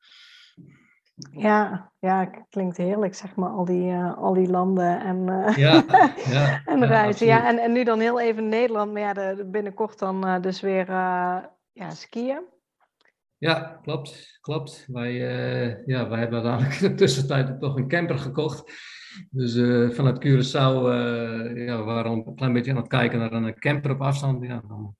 Ja, ja, klinkt heerlijk, zeg maar, al die, al die landen en, ja, ja, en reizen. Ja, en, en nu dan heel even Nederland, maar ja, de, binnenkort dan dus weer ja, skiën. Ja, klopt, klopt. Wij, ja, wij hebben uiteindelijk in de tussentijd toch een camper gekocht. Dus uh, vanuit Curaçao uh, ja, we waren een klein beetje aan het kijken naar een camper op afstand. Ja, dan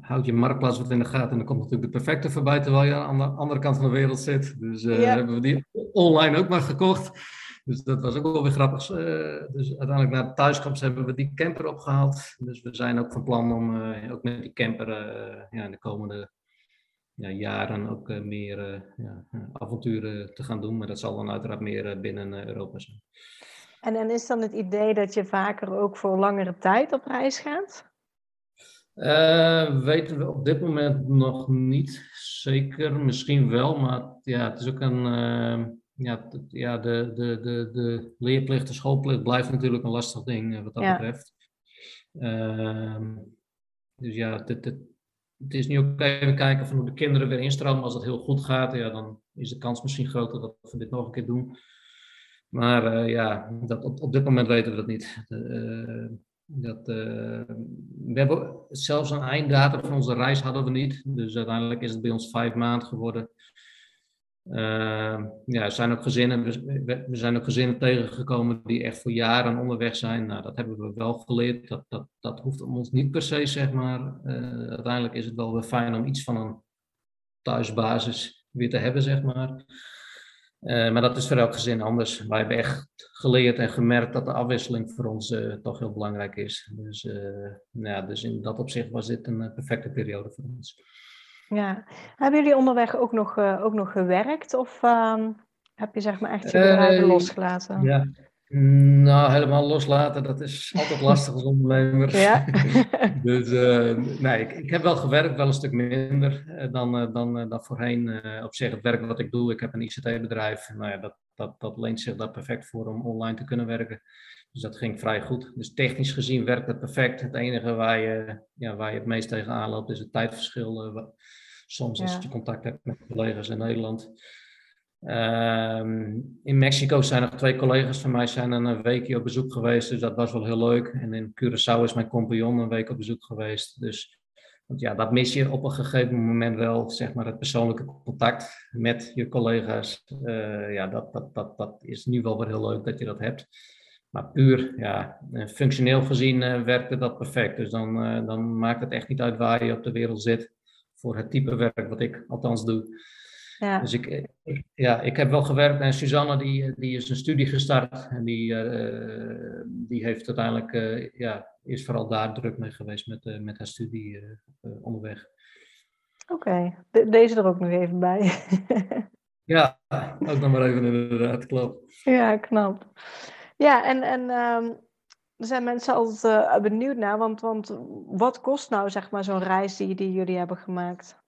houd je marktplaats wat in de gaten en dan komt natuurlijk de perfecte voorbij terwijl je aan de andere kant van de wereld zit. Dus uh, hebben we die online ook maar gekocht. Dus dat was ook wel weer grappig. dus uiteindelijk na de thuiskomst hebben we die camper opgehaald. Dus we zijn ook van plan om ook met die camper ja, in de komende ja, jaren ook uh, meer uh, ja, avonturen te gaan doen. Maar dat zal dan uiteraard meer uh, binnen Europa zijn. En, en is dan het idee dat je vaker ook voor langere tijd op reis gaat? weten we op dit moment nog niet. Zeker, misschien wel. Maar ja, het is ook een. ja, ja de, de, de, de leerplicht, de schoolplicht blijft natuurlijk een lastig ding wat dat ja. betreft. Ehm, dus ja, dit, dit, het is nu ook even kijken van hoe de kinderen weer instromen. Als dat heel goed gaat, ja, dan is de kans misschien groter dat we dit nog een keer doen. Maar uh, ja, dat, op, op dit moment weten we dat niet. Uh, dat, uh, we hebben zelfs een einddatum van onze reis hadden we niet. Dus uiteindelijk is het bij ons vijf maanden geworden. Uh, ja, er zijn ook gezinnen, we, zijn ook gezinnen tegengekomen die echt voor jaren onderweg zijn. Nou, dat hebben we wel geleerd. Dat, dat, dat hoeft om ons niet per se, zeg maar. Uh, uiteindelijk is het wel weer fijn om iets van een thuisbasis weer te hebben, zeg maar. Uh, maar dat is voor elk gezin anders. Wij hebben echt geleerd en gemerkt dat de afwisseling voor ons toch heel belangrijk is. Dus, nou ja, dus in dat opzicht was dit een perfecte periode voor ons. Ja. Hebben jullie onderweg ook nog, uh, ook nog gewerkt of uh, heb je zeg maar echt je bedrijven uh, losgelaten? Ja, nou helemaal loslaten, dat is altijd lastig als ondernemer. Ja. dus nee, ik, ik, heb wel gewerkt, wel een stuk minder dan, dan, dan voorheen. op zich het werk wat ik doe, ik heb een ICT-bedrijf, nou ja, dat, dat, dat leent zich daar perfect voor om online te kunnen werken. Dus dat ging vrij goed. Dus technisch gezien werkt het perfect. Het enige waar je, ja, waar je het meest tegenaan loopt is het tijdverschil. soms als je contact hebt met collega's in Nederland. Um, in Mexico zijn nog twee collega's van mij zijn een weekje op bezoek geweest. Dus dat was wel heel leuk. En in Curaçao is mijn compagnon een week op bezoek geweest. Dus want ja, dat mis je op een gegeven moment wel, zeg maar, het persoonlijke contact met je collega's. Uh, ja, dat, dat, dat, dat is nu wel weer heel leuk dat je dat hebt. Maar puur, ja, eh, functioneel gezien uh, werkte dat perfect. Dus dan, uh, dan maakt het echt niet uit waar je op de wereld zit. Voor het type werk wat ik althans doe. Ja. Dus ik, ja, ik heb wel gewerkt en Suzanne die, die is een studie gestart en die, uh, die heeft uiteindelijk, uh, ja, is vooral daar druk mee geweest met, uh, met haar studie onderweg. Oké, okay. deze er ook nog even bij. ja, ook nog maar even inderdaad, klopt. Ja, knap. Ja, en, en um, er zijn mensen altijd benieuwd naar, want, want wat kost nou zeg maar zo'n reis die, die jullie hebben gemaakt?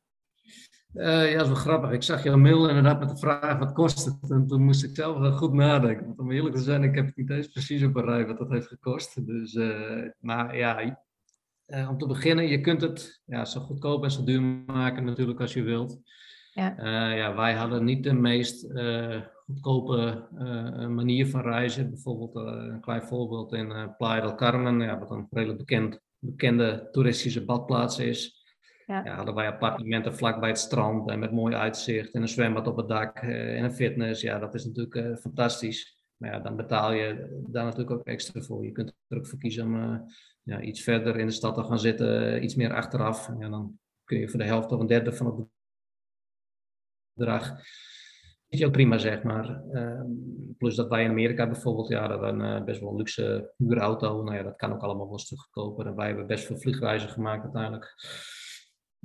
Uh, ja, dat is wel grappig. Ik zag jouw mail inderdaad met de vraag wat kost het. En toen moest ik zelf wel goed nadenken. Want om eerlijk te zijn, ik heb het niet eens precies op een rij wat dat heeft gekost. Dus, uh, maar ja, uh, om te beginnen, je kunt het ja, zo goedkoop en zo duur maken natuurlijk als je wilt. Ja. ja, wij hadden niet de meest goedkope manier van reizen. Bijvoorbeeld een klein voorbeeld in Playa del Carmen, ja, wat een redelijk bekend, bekende toeristische badplaats is. Ja. ja. hadden wij appartementen vlak bij het strand en met mooi uitzicht en een zwembad op het dak eh, en een fitness. Ja, dat is natuurlijk uh, fantastisch. Maar ja, dan betaal je daar natuurlijk ook extra voor. Je kunt er ook voor kiezen om uh, ja, iets verder in de stad te gaan zitten, iets meer achteraf. En ja, dan kun je voor de helft of een derde van het bedrag. Is ook prima, zeg maar. Uh, plus dat wij in Amerika bijvoorbeeld, ja, dat een best wel een luxe huurauto. Nou ja, dat kan ook allemaal wel een stuk goedkoper. En wij hebben best veel vliegreizen gemaakt uiteindelijk.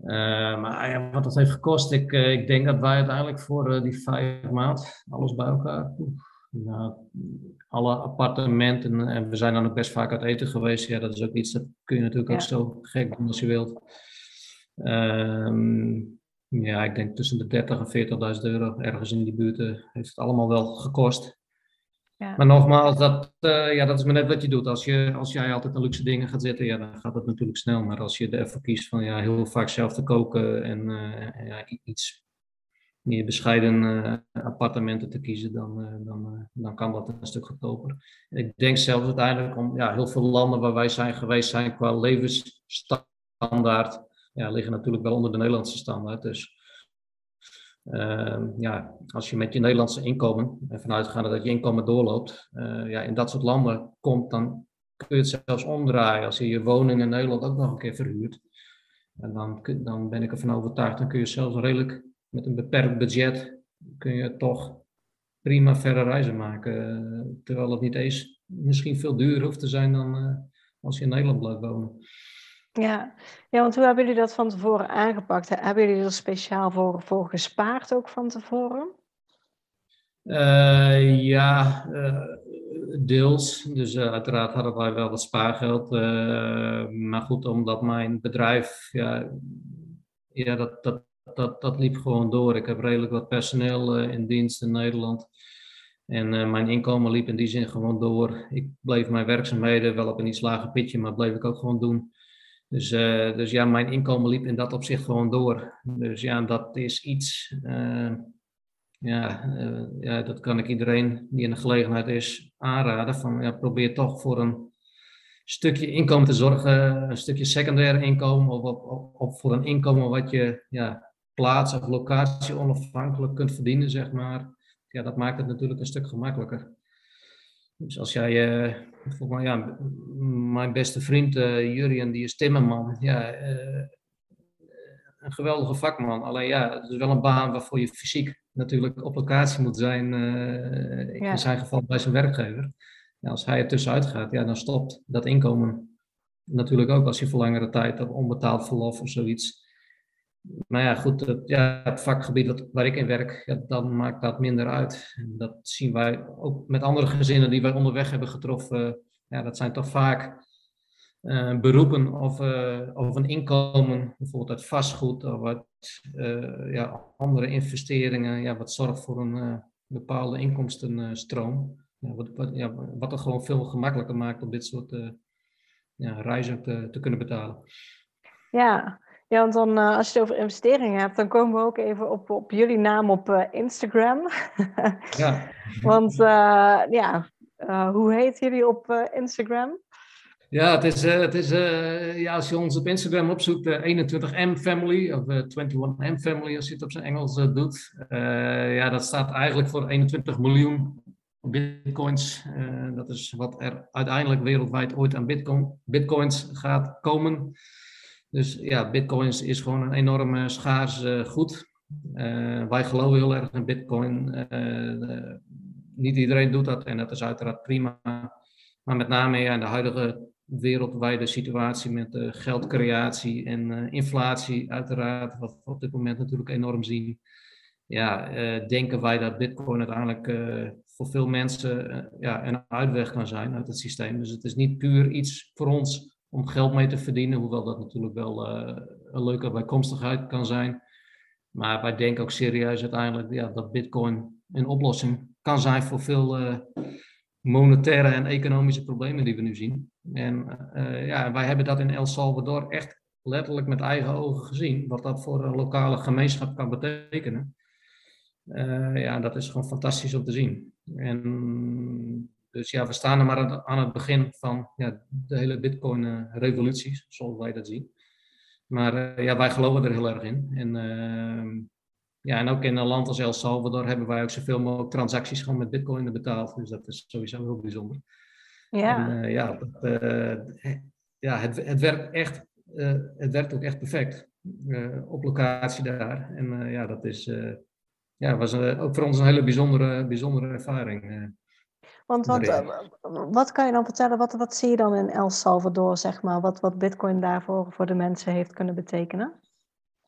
Uh, maar wat dat heeft gekost, ik, uh, ik denk dat wij uiteindelijk voor uh, die vijf maand, alles bij elkaar, nou, alle appartementen, en we zijn dan ook best vaak uit eten geweest, ja, dat is ook iets, dat kun je natuurlijk ja. ook zo gek doen als je wilt. Ehm, ja, ik denk tussen de 30.000 en 40.000 euro, ergens in die buurt, heeft het allemaal wel gekost. Ja. Maar nogmaals, dat, uh, ja, dat is maar net wat je doet. Als, je, als jij altijd aan luxe dingen gaat zitten, ja, dan gaat het natuurlijk snel. Maar als je ervoor kiest van ja, heel vaak zelf te koken en uh, ja, iets meer bescheiden uh, appartementen te kiezen, dan, dan, dan kan dat een stuk goedkoper. Ik denk zelfs uiteindelijk om ja, heel veel landen waar wij zijn geweest zijn qua levensstandaard, ja, liggen natuurlijk wel onder de Nederlandse standaard. Dus Ehm, ja, als je met je Nederlandse inkomen, en vanuitgaande dat je inkomen doorloopt, uh, ja, in dat soort landen komt, dan kun je het zelfs omdraaien. Als je je woning in Nederland ook nog een keer verhuurt, en dan, dan ben ik ervan overtuigd, dan kun je zelfs redelijk met een beperkt budget, kun je toch prima verre reizen maken. Terwijl het niet eens misschien veel duurder hoeft te zijn dan uh, als je in Nederland blijft wonen. Ja. ja, want hoe hebben jullie dat van tevoren aangepakt? Hebben jullie er speciaal voor, voor gespaard ook van tevoren? Uh, ja, uh, deels. Dus uh, uiteraard hadden wij wel wat spaargeld. maar goed, omdat mijn bedrijf, ja, ja dat, dat, dat, dat liep gewoon door. Ik heb redelijk wat personeel in dienst in Nederland. En mijn inkomen liep in die zin gewoon door. Ik bleef mijn werkzaamheden wel op een iets lager pitje, maar bleef ik ook gewoon doen. Dus, uh, dus ja, mijn inkomen liep in dat opzicht gewoon door. Dus ja, dat is iets. Uh, ja, uh, ja, dat kan ik iedereen die in de gelegenheid is aanraden. Van, ja, probeer toch voor een stukje inkomen te zorgen, een stukje secundair inkomen, of, of, of voor een inkomen wat je ja, plaats of locatie onafhankelijk kunt verdienen, zeg maar. Ja, dat maakt het natuurlijk een stuk gemakkelijker. Dus als jij, uh, volgens mij, ja, mijn beste vriend uh, Jurien, die is timmerman. Ja, uh, een geweldige vakman. Alleen ja, het is wel een baan waarvoor je fysiek natuurlijk op locatie moet zijn. Ja. In zijn geval bij zijn werkgever. Ja, als hij er tussenuit gaat, ja, dan stopt dat inkomen natuurlijk ook als je voor langere tijd op onbetaald verlof of zoiets maar ja, goed, het, ja, het vakgebied dat, waar ik in werk, dan maakt dat minder uit. En dat zien wij ook met andere gezinnen die wij onderweg hebben getroffen. Ja, dat zijn toch vaak uh, beroepen of, uh, of een inkomen, bijvoorbeeld uit vastgoed of uit uh, ja, andere investeringen, ja, wat zorgt voor een bepaalde inkomstenstroom. Ja, wat, wat, ja, wat het gewoon veel gemakkelijker maakt om dit soort ja, reizen te, te kunnen betalen. Ja, ja, want dan uh, als je het over investeringen hebt, dan komen we ook even op, op jullie naam op uh, Instagram. ja. want uh, ja, hoe heet jullie op Instagram? Ja, het is, het is ja, als je ons op Instagram opzoekt, 21M Family, of 21M Family als je het op zijn Engels doet. ja, dat staat eigenlijk voor 21 miljoen bitcoins. dat is wat er uiteindelijk wereldwijd ooit aan bitcoin, bitcoins gaat komen. Dus ja, bitcoins is gewoon een enorme schaars goed. wij geloven heel erg in Bitcoin. niet iedereen doet dat en dat is uiteraard prima. Maar met name ja, in de huidige wereldwijde situatie met geldcreatie en inflatie, uiteraard, wat we op dit moment natuurlijk enorm zien. Ja, denken wij dat Bitcoin uiteindelijk voor veel mensen ja, een uitweg kan zijn uit het systeem. Dus het is niet puur iets voor ons om geld mee te verdienen, hoewel dat natuurlijk wel een leuke bijkomstigheid kan zijn. Maar wij denken ook serieus uiteindelijk ja, dat Bitcoin een oplossing kan zijn voor veel monetaire en economische problemen die we nu zien. En uh, ja, wij hebben dat in El Salvador echt letterlijk met eigen ogen gezien, wat dat voor een lokale gemeenschap kan betekenen. Uh, ja, dat is gewoon fantastisch om te zien. En dus ja, we staan er maar aan het begin van ja, de hele Bitcoin-revolutie, zoals wij dat zien. Maar uh, ja, wij geloven er heel erg in. En ehm, ja, en ook in een land als El Salvador hebben wij ook zoveel mogelijk transacties gewoon met bitcoin betaald. Dus dat is sowieso heel bijzonder. Ja, en, uh, ja, dat, uh, ja het, het werkt echt, het werkt ook echt perfect op locatie daar. En ja, dat is, ja, was ook voor ons een hele bijzondere, bijzondere ervaring. Want wat, wat kan je dan vertellen, wat, wat zie je dan in El Salvador, zeg maar, wat, wat bitcoin daarvoor voor de mensen heeft kunnen betekenen?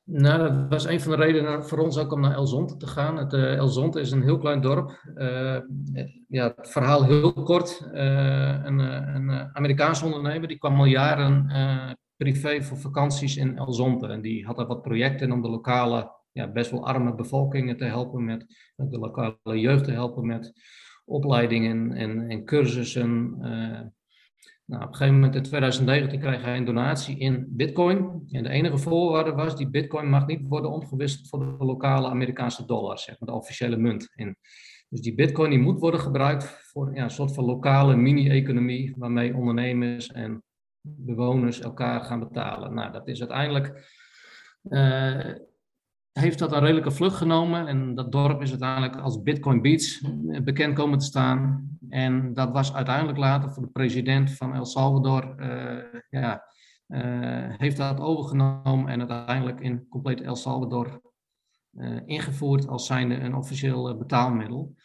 Nou, dat was een van de redenen voor ons ook om naar El Zonte te gaan. Het, uh, El Zonte is een heel klein dorp. Uh, ja, het verhaal heel kort. Uh, een, een Amerikaanse ondernemer die kwam al jaren privé voor vakanties in El Zonte. En die had daar wat projecten om de lokale, ja, best wel arme bevolkingen te helpen met, de lokale jeugd te helpen met opleidingen en, en cursussen. Nou, op een gegeven moment in 2019 kreeg hij een donatie in bitcoin. En de enige voorwaarde was, die bitcoin mag niet worden omgewisseld voor de lokale Amerikaanse dollar, zeg maar de officiële munt. En dus die bitcoin die moet worden gebruikt voor ja, een soort van lokale mini-economie, waarmee ondernemers en bewoners elkaar gaan betalen. Nou, dat is uiteindelijk uh, heeft dat een redelijke vlucht genomen. En dat dorp is uiteindelijk als Bitcoin Beach bekend komen te staan. En dat was uiteindelijk later voor de president van El Salvador. Uh, ja, uh, heeft dat overgenomen en uiteindelijk in compleet El Salvador ingevoerd als zijnde een officieel betaalmiddel.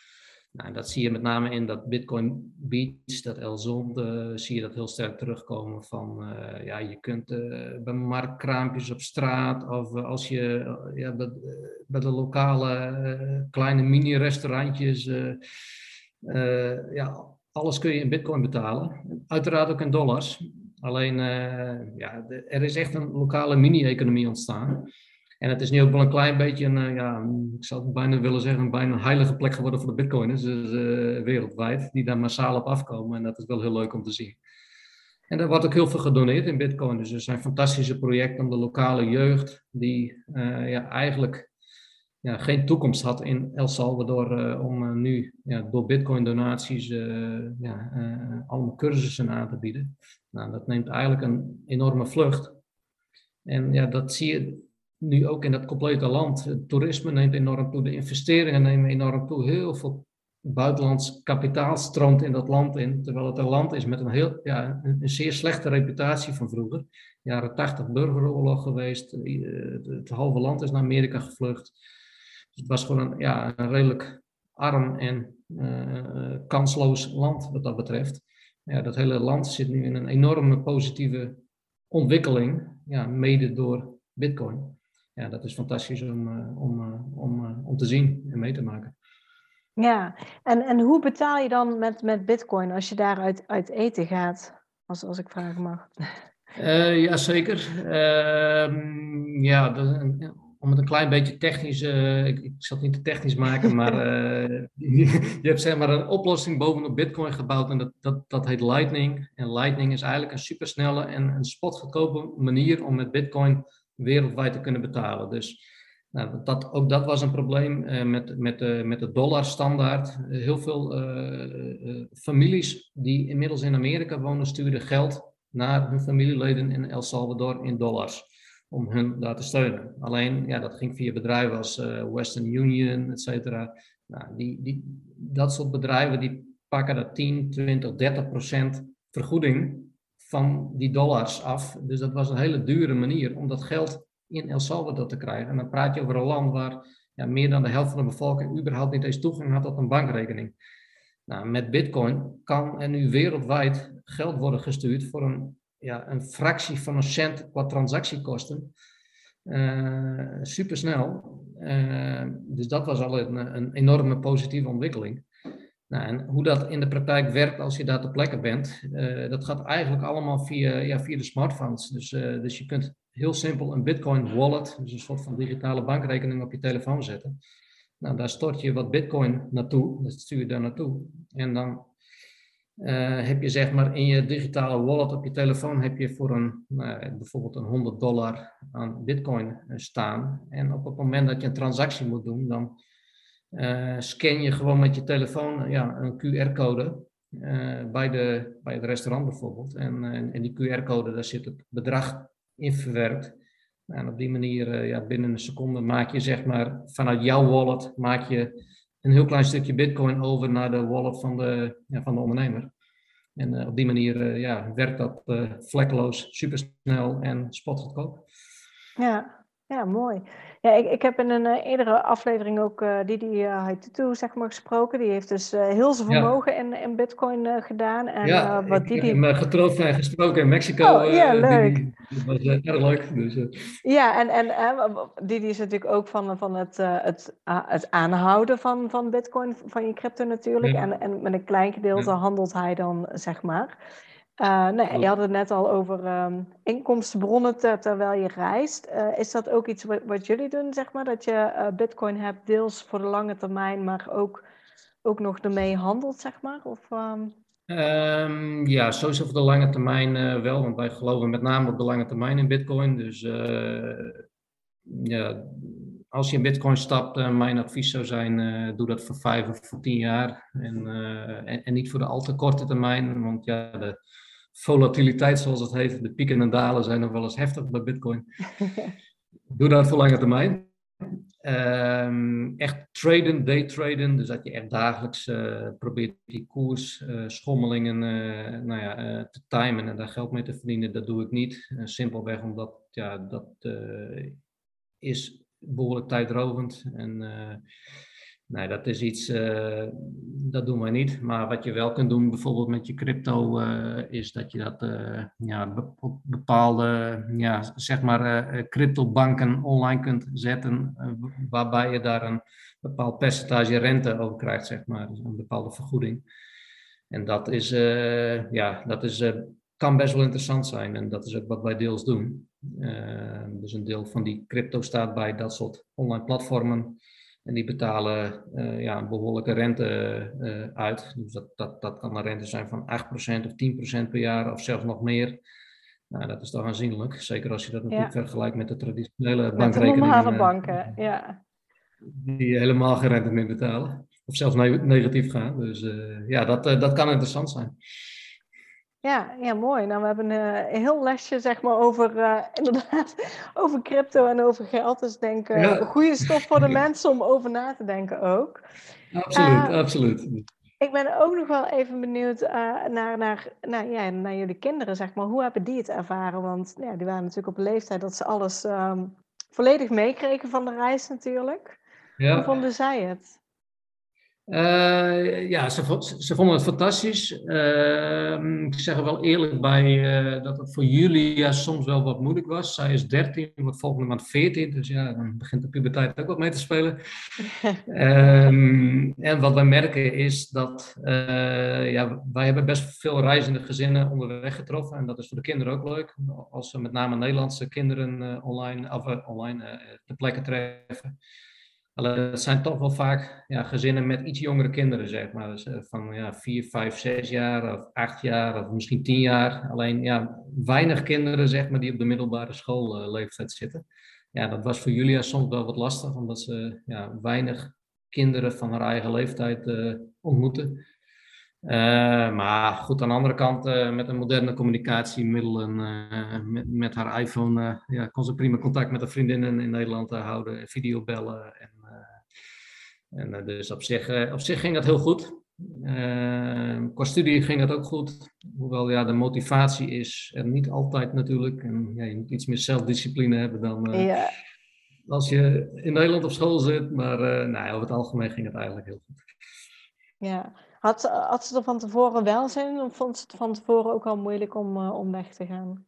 Nou, dat zie je met name in dat Bitcoin Beach, dat El Zonde, zie je dat heel sterk terugkomen van, uh, ja, je kunt uh, bij marktkraampjes op straat of uh, als je ja, bij, bij, de lokale kleine mini-restaurantjes, ja, alles kun je in Bitcoin betalen. Uiteraard ook in dollars. Alleen, ja, er is echt een lokale mini-economie ontstaan. En het is nu ook wel een klein beetje een, uh, ja, ik zou bijna willen zeggen, een bijna heilige plek geworden voor de bitcoiners, dus, uh, wereldwijd, die daar massaal op afkomen. En dat is wel heel leuk om te zien. En er wordt ook heel veel gedoneerd in bitcoin. Dus er zijn fantastische projecten om de lokale jeugd, die uh, ja, eigenlijk ja, geen toekomst had in El Salvador, om nu ja, door bitcoin donaties ja, allemaal cursussen aan te bieden. Nou, dat neemt eigenlijk een enorme vlucht. En ja, dat zie je nu ook in dat complete land. Het toerisme neemt enorm toe, de investeringen nemen enorm toe. Heel veel buitenlands kapitaal stroomt in dat land in, terwijl het een land is met een, heel, ja, een, zeer slechte reputatie van vroeger. Jaren 80 burgeroorlog geweest, eh, het, halve land is naar Amerika gevlucht. Dus het was gewoon een, ja, een redelijk arm en uh, kansloos land wat dat betreft. Ja, dat hele land zit nu in een enorme positieve ontwikkeling, ja, mede door Bitcoin ja, dat is fantastisch om, eh, om, eh, om, eh, om te zien en mee te maken. Ja, en, en hoe betaal je dan met, met Bitcoin als je daaruit uit eten gaat? Als, als ik vragen mag. Uh, ja, zeker. Uh, ja, om het een klein beetje technisch, uh, ik, ik, zal het niet te technisch maken, maar je, je hebt zeg maar een oplossing bovenop Bitcoin gebouwd en dat, dat, dat heet Lightning. En Lightning is eigenlijk een supersnelle en een spotgoedkope manier om met Bitcoin wereldwijd te kunnen betalen. Dus nou, dat, ook dat was een probleem uh, met, met, de, met de dollarstandaard. Heel veel uh, families die inmiddels in Amerika wonen, stuurden geld naar hun familieleden in El Salvador in dollars. Om hun daar te steunen. Alleen, ja, dat ging via bedrijven als Western Union, et cetera. Nou, die, die, dat soort bedrijven die pakken dat 10, 20, 30 procent vergoeding van die dollars af. Dus dat was een hele dure manier om dat geld in El Salvador te krijgen. En dan praat je over een land waar ja, meer dan de helft van de bevolking überhaupt niet eens toegang had tot een bankrekening. Nou, met Bitcoin kan er nu wereldwijd geld worden gestuurd voor een, ja, een fractie van een cent qua transactiekosten. Uh, supersnel. Uh, dus dat was al een, een enorme positieve ontwikkeling. Nou, en hoe dat in de praktijk werkt als je daar ter plekke bent, uh, dat gaat eigenlijk allemaal via, ja, via de smartphones. Dus, dus je kunt heel simpel een Bitcoin wallet, dus een soort van digitale bankrekening op je telefoon zetten. Nou, daar stort je wat Bitcoin naartoe, dat stuur je daar naartoe. En dan uh, heb je zeg maar in je digitale wallet op je telefoon heb je voor een, nou, bijvoorbeeld een 100 dollar aan bitcoin staan. En op het moment dat je een transactie moet doen, dan uh, scan je gewoon met je telefoon ja, een QR-code uh, bij, de, bij het restaurant bijvoorbeeld. En, en die QR-code, daar zit het bedrag in verwerkt. En op die manier, ja, binnen een seconde maak je zeg maar vanuit jouw wallet maak je een heel klein stukje bitcoin over naar de wallet van de, ja, van de ondernemer. En op die manier ja, werkt dat vlekkeloos, supersnel en spotgoedkoop. Ja, ja, mooi. Ja, ik, ik heb in een uh, eerdere aflevering ook uh, Didi uh, Haitutu zeg maar, gesproken. Die heeft dus heel zijn vermogen ja. in, in bitcoin gedaan. En, ja, wat ik Didi... heb hem getroffen en gesproken in Mexico. Oh, ja, leuk. Didi. Dat was erg leuk. Dus, Ja, en, en Didi is natuurlijk ook van, van het, het, het aanhouden van, van bitcoin, van je crypto natuurlijk. Ja. En, en met een klein gedeelte handelt hij dan, zeg maar. Uh, nee, je had het net al over um, inkomstenbronnen ter, terwijl je reist. Uh, is dat ook iets wat, wat, jullie doen, zeg maar? Dat je uh, bitcoin hebt, deels voor de lange termijn, maar ook, ook nog ermee handelt, zeg maar? Of, um... um, ja, sowieso voor de lange termijn wel, want wij geloven met name op de lange termijn in bitcoin. Dus ja, als je in bitcoin stapt, mijn advies zou zijn, doe dat voor vijf of voor tien jaar. En, en, en niet voor de al te korte termijn, want ja, de volatiliteit, zoals het heet, de pieken en dalen zijn nog wel eens heftig bij Bitcoin. Doe dat voor lange termijn. Um, echt traden, day traden, dus dat je echt dagelijks uh, probeert die koersschommelingen uh, uh, nou ja, te timen en daar geld mee te verdienen, dat doe ik niet. simpelweg omdat ja, dat is behoorlijk tijdrovend en Nee, dat is iets, uh, dat doen wij niet. Maar wat je wel kunt doen, bijvoorbeeld met je crypto, uh, is dat je dat uh, ja, bepaalde, ja, zeg maar, cryptobanken online kunt zetten, waarbij je daar een bepaald percentage rente over krijgt, zeg maar, dus een bepaalde vergoeding. En dat is, ja, dat is, kan best wel interessant zijn en dat is ook wat wij deels doen. dus een deel van die crypto staat bij dat soort online platformen. En die betalen uh, ja, een behoorlijke rente uh, uit. Dus dat, dat, dat kan een rente zijn van 8% of 10% per jaar of zelfs nog meer. Nou, dat is toch aanzienlijk. Zeker als je dat natuurlijk ja. vergelijkt met de traditionele met bankrekeningen. Met de normale banken, ja. Die helemaal geen rente meer betalen. Of zelfs negatief gaan. Dus ja, dat, dat kan interessant zijn. Ja, ja, mooi. Nou, we hebben een, een heel lesje zeg maar, over, uh, inderdaad, over crypto en over geld. Dus denk ja. goede stof voor de mensen om over na te denken ook. Absoluut, uh, absoluut. Ik ben ook nog wel even benieuwd uh, naar, naar, naar, ja, naar jullie kinderen, zeg maar. Hoe hebben die het ervaren? Want ja, die waren natuurlijk op een leeftijd dat ze alles um, volledig meekregen van de reis natuurlijk. Ja. Hoe vonden zij het? Uh, ja, ze, ze, vonden het fantastisch. Uh, ik zeg er wel eerlijk bij uh, dat het voor Julia soms wel wat moeilijk was. Zij is 13, wordt volgende maand 14, dus ja, dan begint de puberteit ook wat mee te spelen. um, en wat wij merken is dat ja, wij hebben best veel reizende gezinnen onderweg getroffen. En dat is voor de kinderen ook leuk. Als we met name Nederlandse kinderen online, of, online ter plekke treffen. Alleen het zijn toch wel vaak ja, gezinnen met iets jongere kinderen, zeg maar. Dus, van ja, 4, 5, 6 jaar of 8 jaar of misschien 10 jaar. Alleen ja, weinig kinderen zeg maar, die op de middelbare schoolleeftijd uh, zitten. Ja, dat was voor Julia soms wel wat lastig, omdat ze ja, weinig kinderen van haar eigen leeftijd uh, ontmoeten. Maar goed, aan de andere kant, met een moderne communicatiemiddelen, met, met, haar iPhone, ja, kon ze prima contact met haar vriendinnen in Nederland houden, videobellen. En, en dus op zich, op zich ging dat heel goed. Uh, qua studie ging het ook goed. Hoewel ja, de motivatie is er niet altijd natuurlijk. En ja, je moet iets meer zelfdiscipline hebben dan uh, ja. als je in Nederland op school zit. Maar uh, nou, over het algemeen ging het eigenlijk heel goed. Ja, had, had ze er van tevoren wel zin of vond ze het van tevoren ook al moeilijk om, om weg te gaan?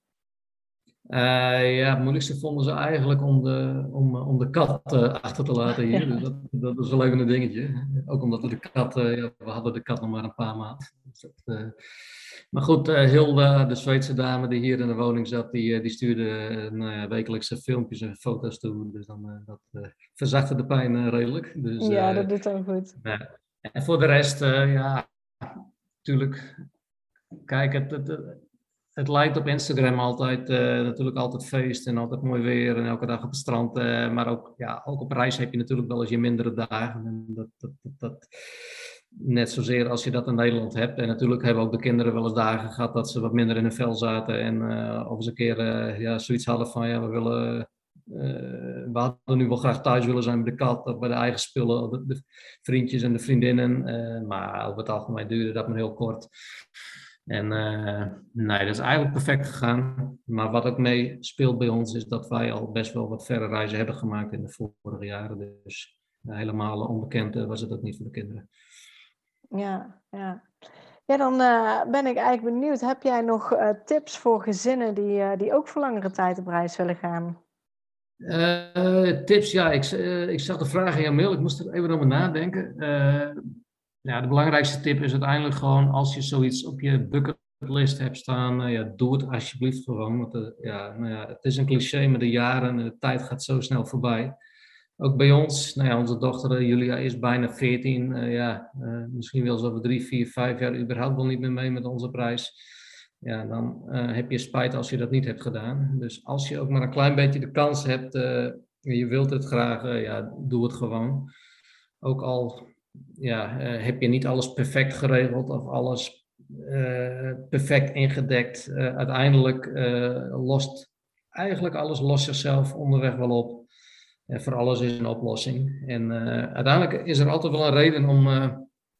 Uh, ja, het moeilijkste vonden ze eigenlijk om de, om, om de kat uh, achter te laten hier. Dus dat, dat is wel even een dingetje. Ook omdat we de kat, uh, ja, we hadden de kat nog maar een paar maanden. Dus maar goed, Hilda, de Zweedse dame die hier in de woning zat, die, die stuurde nou wekelijkse filmpjes en foto's toe. Dus dan, dat verzachtte de pijn redelijk. Dus, ja, dat doet ook goed. En voor de rest, ja, natuurlijk, kijk, het, het het lijkt op Instagram altijd uh, natuurlijk altijd feest en altijd mooi weer en elke dag op het strand. Uh, maar ook, ja, ook op reis heb je natuurlijk wel eens je mindere dagen. En dat, dat, dat, net zozeer als je dat in Nederland hebt. En natuurlijk hebben ook de kinderen wel eens dagen gehad dat ze wat minder in hun vel zaten. En uh, of eens een keer ja, zoiets hadden van ja, we willen. we hadden nu wel graag thuis willen zijn bij de kat of bij de eigen spullen, de, de vriendjes en de vriendinnen. maar over het algemeen duurde dat maar heel kort. En uh, nee, dat is eigenlijk perfect gegaan. Maar wat ook mee speelt bij ons is dat wij al best wel wat verre reizen hebben gemaakt in de vorige jaren. Dus helemaal onbekend was het ook niet voor de kinderen. Ja, ja. Ja, dan uh, ben ik eigenlijk benieuwd. Heb jij nog tips voor gezinnen die, die ook voor langere tijd op reis willen gaan? tips, ja. Ik, ik zag de vraag in jouw mail. Ik moest er even over nadenken ja, de belangrijkste tip is uiteindelijk gewoon als je zoiets op je bucketlist hebt staan, uh, ja, doe het alsjeblieft gewoon. Want uh, ja, nou ja, het is een cliché, maar de jaren en de tijd gaat zo snel voorbij. Ook bij ons, nou ja, onze dochter eh, Julia is bijna 14. ja, misschien wil ze over drie, vier, vijf jaar überhaupt wel niet meer mee met onze prijs. Ja, dan heb je spijt als je dat niet hebt gedaan. Dus als je ook maar een klein beetje de kans hebt, je wilt het graag, ja, doe het gewoon. Ook al ja, uh, heb je niet alles perfect geregeld of alles uh, perfect ingedekt. Uh, uiteindelijk lost eigenlijk alles lost zichzelf onderweg wel op. En voor alles is een oplossing. En uiteindelijk is er altijd wel een reden om,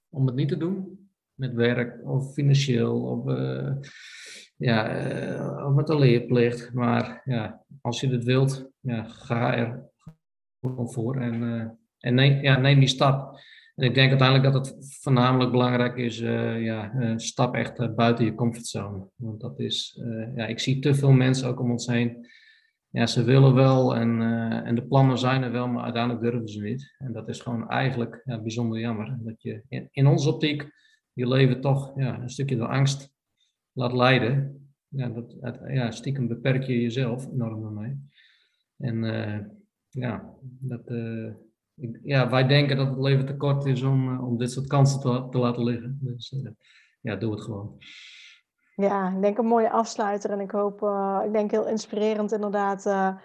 om het niet te doen. Met werk of financieel of, ja, of met een leerplicht. Maar ja, als je het wilt, ja, ga er gewoon voor. En, en neem, ja, neem die stap. En ik denk uiteindelijk dat het voornamelijk belangrijk is, uh, ja, uh, stap echt uh, buiten je comfortzone. Want dat is, ja, ik zie te veel mensen ook om ons heen. Ja, ze willen wel en, en de plannen zijn er wel, maar uiteindelijk durven ze niet. En dat is gewoon eigenlijk ja, bijzonder jammer. Dat je in, onze optiek je leven toch ja, een stukje door angst laat leiden. Ja, dat, ja, stiekem beperk je jezelf enorm daarmee. En ja, dat ja, wij denken dat het leven te kort is om, eh, om dit soort kansen te, te laten liggen. Dus uh, ja, doe het gewoon. Ja, ik denk een mooie afsluiter en ik hoop, uh, ik denk heel inspirerend inderdaad. Uh,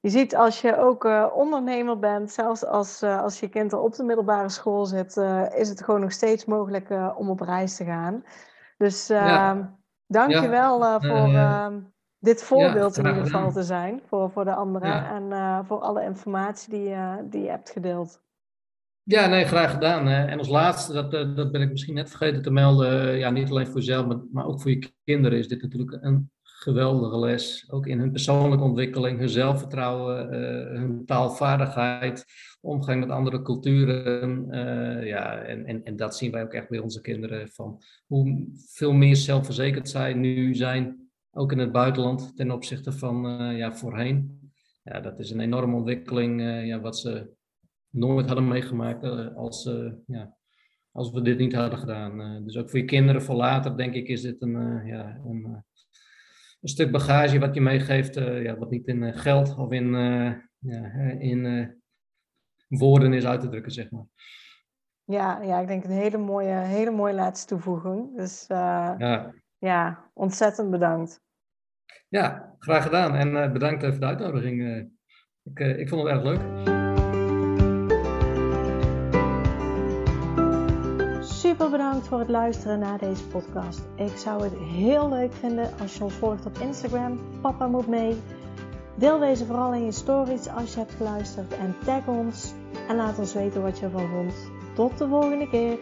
je ziet als je ook ondernemer bent, zelfs als, als je kind al op de middelbare school zit, is het gewoon nog steeds mogelijk om op reis te gaan. Dus ja. dank je wel voor dit voorbeeld in ieder geval te zijn voor, voor de anderen en uh, voor alle informatie die, uh, die je hebt gedeeld. Ja, nee, graag gedaan. En als laatste, dat, eh, dat ben ik misschien net vergeten te melden, ja, niet alleen voor jezelf, maar, maar ook voor je kinderen is dit natuurlijk een geweldige les. Ook in hun persoonlijke ontwikkeling, hun zelfvertrouwen, hun taalvaardigheid, omgang met andere culturen. ja, en, en, en dat zien wij ook echt bij onze kinderen, van hoe veel meer zelfverzekerd zij nu zijn ook in het buitenland ten opzichte van uh, ja, voorheen. Ja, dat is een enorme ontwikkeling uh, ja, wat ze nooit hadden meegemaakt uh, als, ja, als we dit niet hadden gedaan. dus ook voor je kinderen voor later, denk ik, is dit een, ja, een, een, stuk bagage wat je meegeeft, ja, wat niet in geld of in, ja, in woorden is uit te drukken, zeg maar. Ja, ja, ik denk een hele mooie, hele mooie laatste toevoeging. Dus ja. Ja, ontzettend bedankt. Ja, graag gedaan. En uh, bedankt voor de uitnodiging. Uh, ik, uh, ik vond het erg leuk. Super bedankt voor het luisteren naar deze podcast. Ik zou het heel leuk vinden als je ons volgt op Instagram. Papa moet mee. Deel deze vooral in je stories als je hebt geluisterd. En tag ons. En laat ons weten wat je ervan vond. Tot de volgende keer.